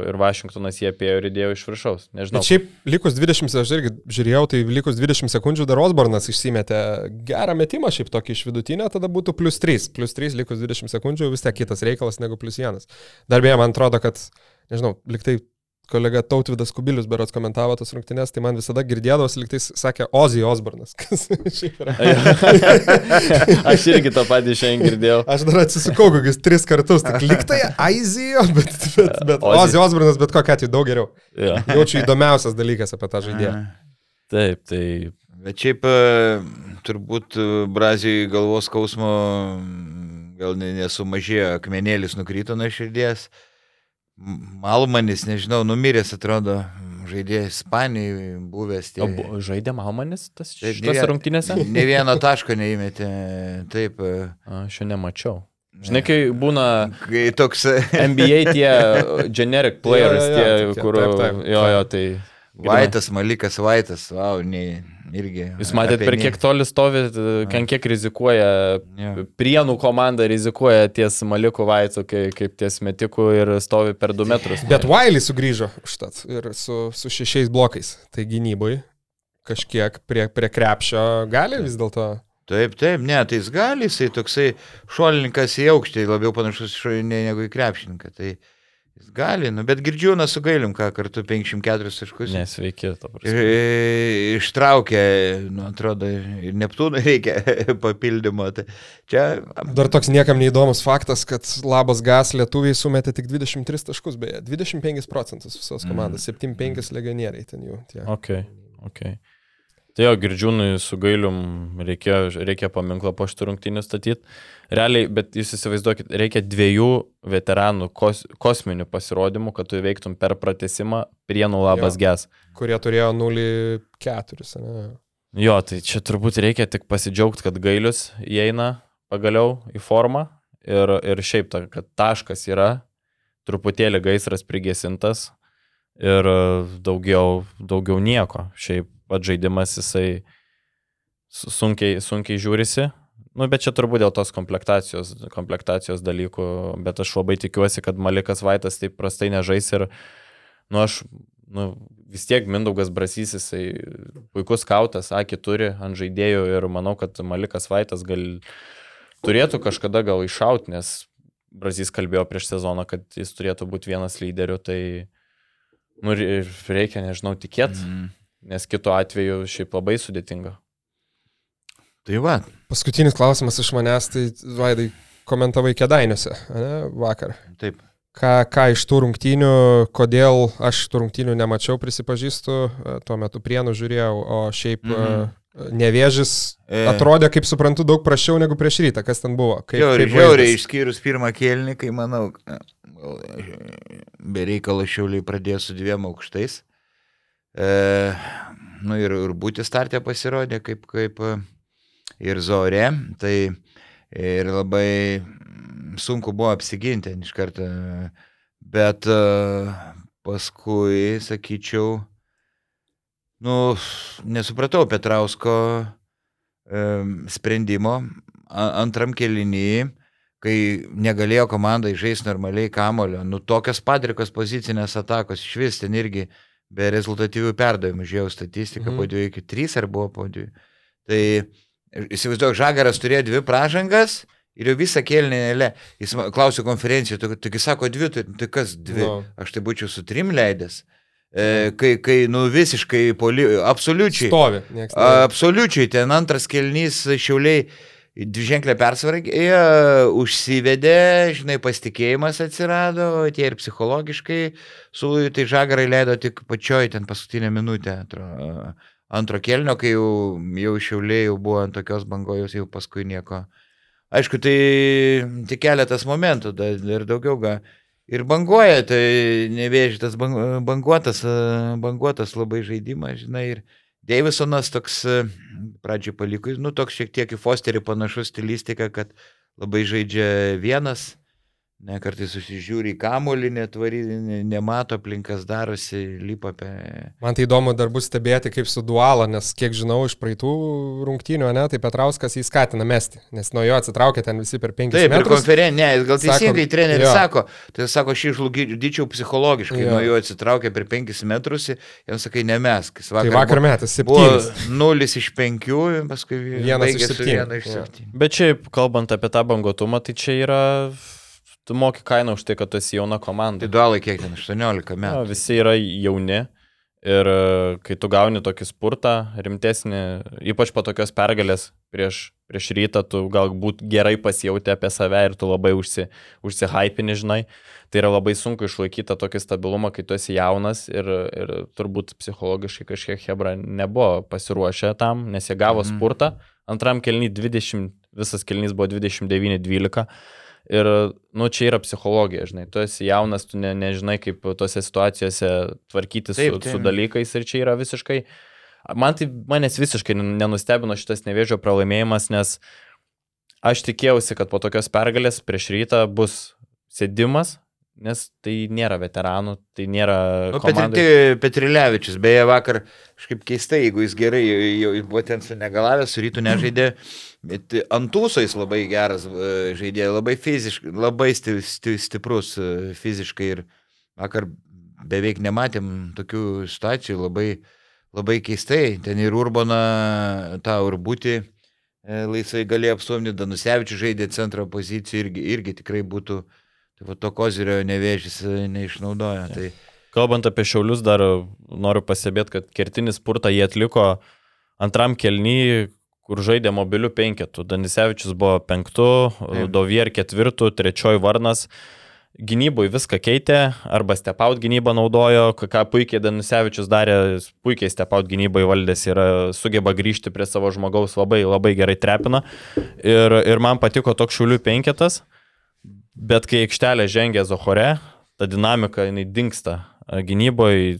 ir Vašingtonas jį apėjo ir įdėjo iš viršaus. Nežinau. Bet šiaip likus 20, aš irgi žiūrėjau, tai likus 20 sekundžių dar Osbornas išsimetė gerą metimą šiaip tokį iš vidutinio, tada būtų plus 3. Plus 3 likus 20 sekundžių vis tiek kitas reikalas negu plus 1. Dar beje, man atrodo, kad, nežinau, liktai kolega Tautvidas Kubilius berots komentavo tas rungtynes, tai man visada girdėdavos, liktai sakė Ozzy Osbornas. Aš irgi tą patį šiandien girdėjau. Aš dar atsisukau kokius tris kartus, tik liktai Aizijo, bet, bet, bet Ozzy. Ozzy Osbornas bet kokia atveju daug geriau. Ja. Jaučiu įdomiausias dalykas apie tą žaidėją. Taip, tai Bet šiaip e, turbūt e, Brazijai galvos skausmo gal ne- nesumažėjo, akmenėlis nukrito nuo širdies. M- Malmanis, nežinau, numiręs atrodo, m, žaidėjas Ispanijai, buvęs tie. o, žaidė Malmanis tas Taip, ne rungtynėse? Ne vieno taško neįmetė, taip. e, Aš jo nemačiau. Žinai, kai būna Kai toks. NBA tie generic players, Jo, jo, jo, tie, tokie, kur... taip, taip, Jo, jo, tai... Vaitas, Malikas Vaitas, wow, ne, irgi. Jūs matėt, apie per kiek toli stovi, kiek rizikuoja, Jo. prienų komanda rizikuoja ties Maliku Vaicu, kai, kaip ties metiku ir stovi per 2 metrus. Bet Wiley sugrįžo užtat ir su, su šešiais blokais. Tai gynybui kažkiek prie, prie krepšio gali vis dėlto. Taip, taip, ne, tai jis gali, jisai toksai šuolininkas į aukštį, labiau panašus į šuolinį negu į krepšininką. Tai jis gali, nu, bet girdžiūną su gailim, ką kartu 54 taškus. Nesveiki, Ir, prasme. e, Ištraukė, nu, atrodo, ir Neptūnui reikia papildymo. Tai čia Dar toks niekam neįdomus faktas, kad Labas Gas lietuviai sumetė tik 23 taškus, beje, 25 procentus visos komandos, 7-5 legionieriai ten jų. Tie. Ok, ok. Tai jo, girdžiūnui su gailium reikia, reikia paminklą po šitų rungtynių statyti. Realiai, bet jūs įsivaizduokit, reikia dviejų veteranų kos, kosminių pasirodymų, kad tu įveiktum per pratesimą prienų labas Jo. ges. kurie turėjo 0-4. ane? Jo, tai čia turbūt reikia tik pasidžiaugti, kad gailius įeina pagaliau į formą ir, ir šiaip, ta, kad taškas yra, truputėlį gaisras prigesintas ir daugiau, daugiau nieko. Šiaip pats žaidimas jisai su- sunkiai, sunkiai žiūrisi. Nu, bet čia turbūt dėl tos komplektacijos, komplektacijos dalykų, bet aš labai tikiuosi, kad Malikas Vaitas taip prastai nežais ir, nu, aš, nu, vis tiek Mindaugas Brasys, jisai puikus skautas, akį turi ant žaidėjų ir manau, kad Malikas Vaitas gal turėtų kažkada gal iššauti, nes Brazys kalbėjo prieš sezoną, kad jis turėtų būti vienas lyderių, tai, nu, reikia, nežinau, tikėti, Mm. nes kitu atveju šiaip labai sudėtinga. Tai va, Paskutinis klausimas iš manęs, tai Vaidai komentavai kedainiuose ane, vakar. taip. Ką, ką iš tų rungtynių, kodėl aš tų rungtynių nemačiau, prisipažįstu, e, tuo metu prienų žiūrėjau, o šiaip Mhm. mhm. nevėžis E, atrodė, kaip suprantu, daug prašiau negu prieš rytą. Kas ten buvo? Kaip, Žiauriai, kaip žiauriai, išskyrus pirmą kėlinį, kai manau, na, gal, e, be reikalo šiauliai pradėjo su dviem aukštais. E, nu ir, ir būti startė pasirodė kaip, kaip, e, ir Zorė. Tai ir labai sunku buvo apsiginti iš karto. Bet e, paskui, sakyčiau, nu, nesupratau Petrausko sprendimo antram kelinį, kai negalėjo komandai žaisti normaliai kamulio. Nu, tokios padrikos pozicinės atakos iš vis ten irgi be rezultatyvių perdavimų, žiūrėjau statistiką, mm. po 2 iki 3 ar buvo po 2. Tai įsivaizduoju, Žagaras turėjo dvi pražangas ir jau visą kėlinėlę. Jis klausė konferencijoje, tu, tu, tu sako dvi, tai, tai kas dvi? No. Aš tai būčiau su trim leidęs. E, kai, kai, nu, visiškai, poli, absoliučiai. Stovi. Absoliučiai, ten antras kelnys šiauliai dviženklę persvarą, užsivedė, žinai, pasitikėjimas atsirado, tie ir psichologiškai, su, tai žagarai leido tik pačioj ten paskutinę minutę antro, antro kelnio, kai jau, jau šiauliai jau buvo ant tokios bangojos, jau paskui nieko. Aišku, tai tik keletas momentų, ir daugiau gal. Ir banguoja, tai nevėžytas banguotas, banguotas labai žaidimas, žinai, ir, Davisonas toks pradžiai paliko, nu toks šiek tiek į Fosterį panašus stilistika, kad labai žaidžia vienas, Ne, kartais susižiūri į kamolį, netvari, nemato aplinkas darosi, lipa apie... Man tai įdomu dar bus stebėti kaip su dualo, nes kiek žinau iš praeitų rungtynių, ne, tai Petrauskas jį skatina mesti, nes nuo jo atsitraukia ten visi per penkis Taip, metrus. Taip, konferencija, ne, gal teisingai sako, treneris sako, tai sako, aš išžlugyčiau psichologiškai, jo. nuo jo atsitraukia per penkis metrus, jam sakai, nemesk. Vakar, tai vakar metas, septynis. Nulis iš penkių, paskui vienas iš septynių. Bet šiaip, kalbant apie tą bangotumą, tai čia yra tu moki kainą už tai, kad tu esi jauna komanda. Tai dualai kiek ten, 18 metų. Ja, visi yra jauni ir e, kai tu gauni tokį spurtą rimtesnį, ypač po tokios pergalės prieš, prieš rytą, tu galbūt gerai pasijauti apie save ir tu labai užsi, užsihypini, žinai. Tai yra labai sunku išlaikyti tokį stabilumą, kai tu esi jaunas ir, ir turbūt psichologiškai kažkiek Hebra nebuvo pasiruošę tam, nes jie gavo mm. spurtą. Antram kelnį 20, visas kelnys buvo 29-12 Ir, nu, čia yra psichologija, žinai, tu esi jaunas, tu ne, nežinai, kaip tose situacijose tvarkyti su, taip, taip. su dalykais ir čia yra visiškai, man tai manęs visiškai nenustebino šitas nevėžio pralaimėjimas, nes aš tikėjausi, kad po tokios pergalės prieš rytą bus sėdimas, nes tai nėra veteranų, tai nėra... Nu, Petri, Petrilevičius, beje, vakar kažkaip keistai, jeigu jis gerai jau buvo ten su negalavęs, su rytų nežaidė. Bet Antūso jis labai geras e, žaidėjas, labai fiziškai, labai sti, sti, stiprus e, fiziškai ir vakar beveik nematėm tokių situacijų, labai, labai keistai. Ten ir Urbana, tą Urbūtį e, laisvai galėjo apstumti, Danusevičius žaidė centro poziciją irgi, irgi tikrai būtų, tai va, to kozirio nevėžys neišnaudoja. Tai... Kalbant apie šiaulius, dar noriu pasibėti, kad kertinis spurtą jie atliko antram kelnyje kur žaidė mobilių penketų. Danisevičius buvo penktų, Dovier ketvirtų, trečioji Varnas. Gynyboje viską keitė, arba stepaut gynybą naudojo, ką puikiai Danisevičius darė, puikiai stepaut gynybai valdės ir sugeba grįžti prie savo žmogaus, labai, labai gerai trepina. Ir, ir man patiko toks šiulių penketas, bet kai aikštelė žengia Zohore, ta dinamika, jinai dinksta gynyboje,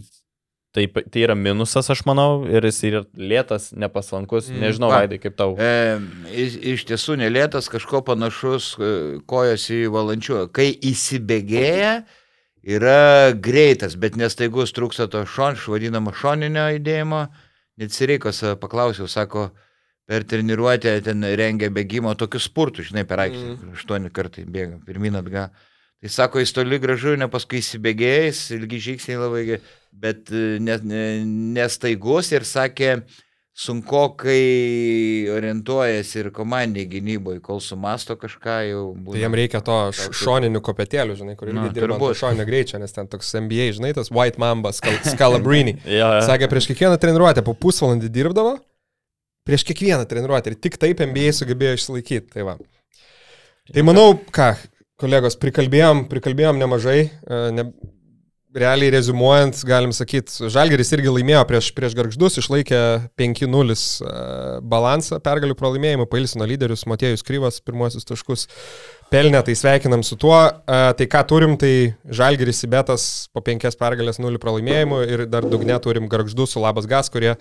Tai, tai yra minusas, aš manau, ir jis yra lėtas, nepaslankus, mm. nežinau, Vaidai, kaip tau. E, iš, iš tiesų nelėtas, kažko panašus e, kojas į valančių. Kai įsibėgėja, yra greitas, bet nestaigus trūksta to šon, vadinamo šoninio judėjimo. Net Sireikos e, paklausiau, sako, per treniruotę ten rengia bėgimo tokius spurtus, žinai, per aikštę. Mm. Aštuoni kartai bėga, pirmin atgal. Tai sako, jis toli gražu, ne paskui įsibėgėjęs, ilgi žingsniai labai, bet nestaigus ne, ne ir sakė, sunku, kai orientuojasi ir komandai gynyboje, kol sumasto kažką jau. Būna, tai jam reikia to šoninių kopetėlių, žinai, kur irgi dirba šoninio greičio, nes ten toks NBA, žinai, tas White Mamba, Scalabrini. ja, ja. Sakė, prieš kiekvieną treniruotę po pusvalandį dirbdavo, prieš kiekvieną treniruotę ir tik taip NBA sugebėjo išsilaikyti. Tai, va. tai manau, ką, Kolegos, prikalbėjom, prikalbėjom nemažai, e, ne, realiai rezumuojant, galim sakyti, Žalgeris irgi laimėjo prieš, prieš Garždus, išlaikė 5-0 balansą pergalių pralaimėjimų, pailsino lyderius, Matėjus Kryvas pirmosius taškus pelnė, tai sveikinam su tuo. Tai ką turim, tai Žalgeris Sibetas po 5 pergalės 0 pralaimėjimų ir dar dugne turim Garždus su Labas Gas, kurie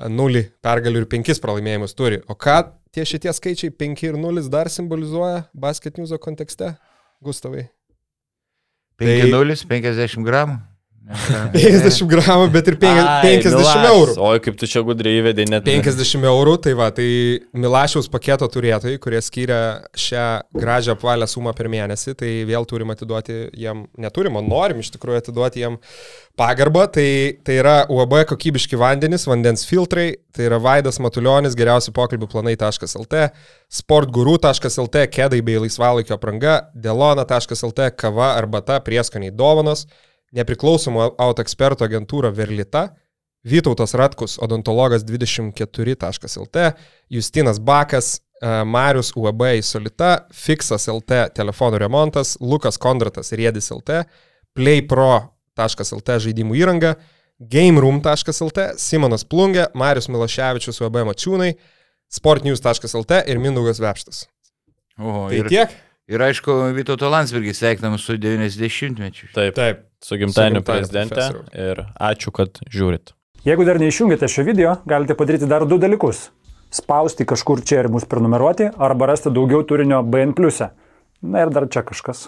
0 pergalių ir 5 pralaimėjimus turi. O ką tie šitie skaičiai 5 ir 0 dar simbolizuoja basket news'o kontekste, Gustavai? 5-0, 50 gramų. 50 gramų, bet ir 50 eurų. O kaip tu čia gudriai įvedai net. 50 eurų, tai va, tai Milašiaus paketo turėtojai, kurie skiria šią gražią apvalę sumą per mėnesį, tai vėl turim atiduoti jiem, neturim, o norim iš tikrųjų atiduoti jiem pagarbą. Tai, tai yra UAB kokybiški vandenys, vandens filtrai, tai yra Vaidas Matuljonis, geriausi pokalbių planai.lt, sportguru.lt, kedai bei laisvalaikio apranga, delona.lt, kava arbata, prieskoniai dovanos nepriklausomų autoekspertų agentūra Verlita, Vytautas Ratkus, odontologas 24.lt, Justinas Bakas, e, Marius UAB į Solita, Fixas LT telefonų remontas, Lukas Kondratas Riedis LT, PlayPro.lt žaidimų įranga, GameRoom.lt, Simonas Plungė, Marius Miloševičius UAB Mačiūnai, Sportnews.lt ir Mindaugas Vepštas. O, Tai ir, tiek? Ir aišku, Vytauto Landsbergis sveikinam su 90-mečiu. Taip, Taip. su gimtadieniu prezidente. profesoriau. Ir ačiū, kad žiūrit. Jeigu dar neišjungėte šio video, galite padaryti dar du dalykus. Spausti kažkur čia ir mus prenumeruoti, arba rasti daugiau turinio BN. Na ir dar čia kažkas.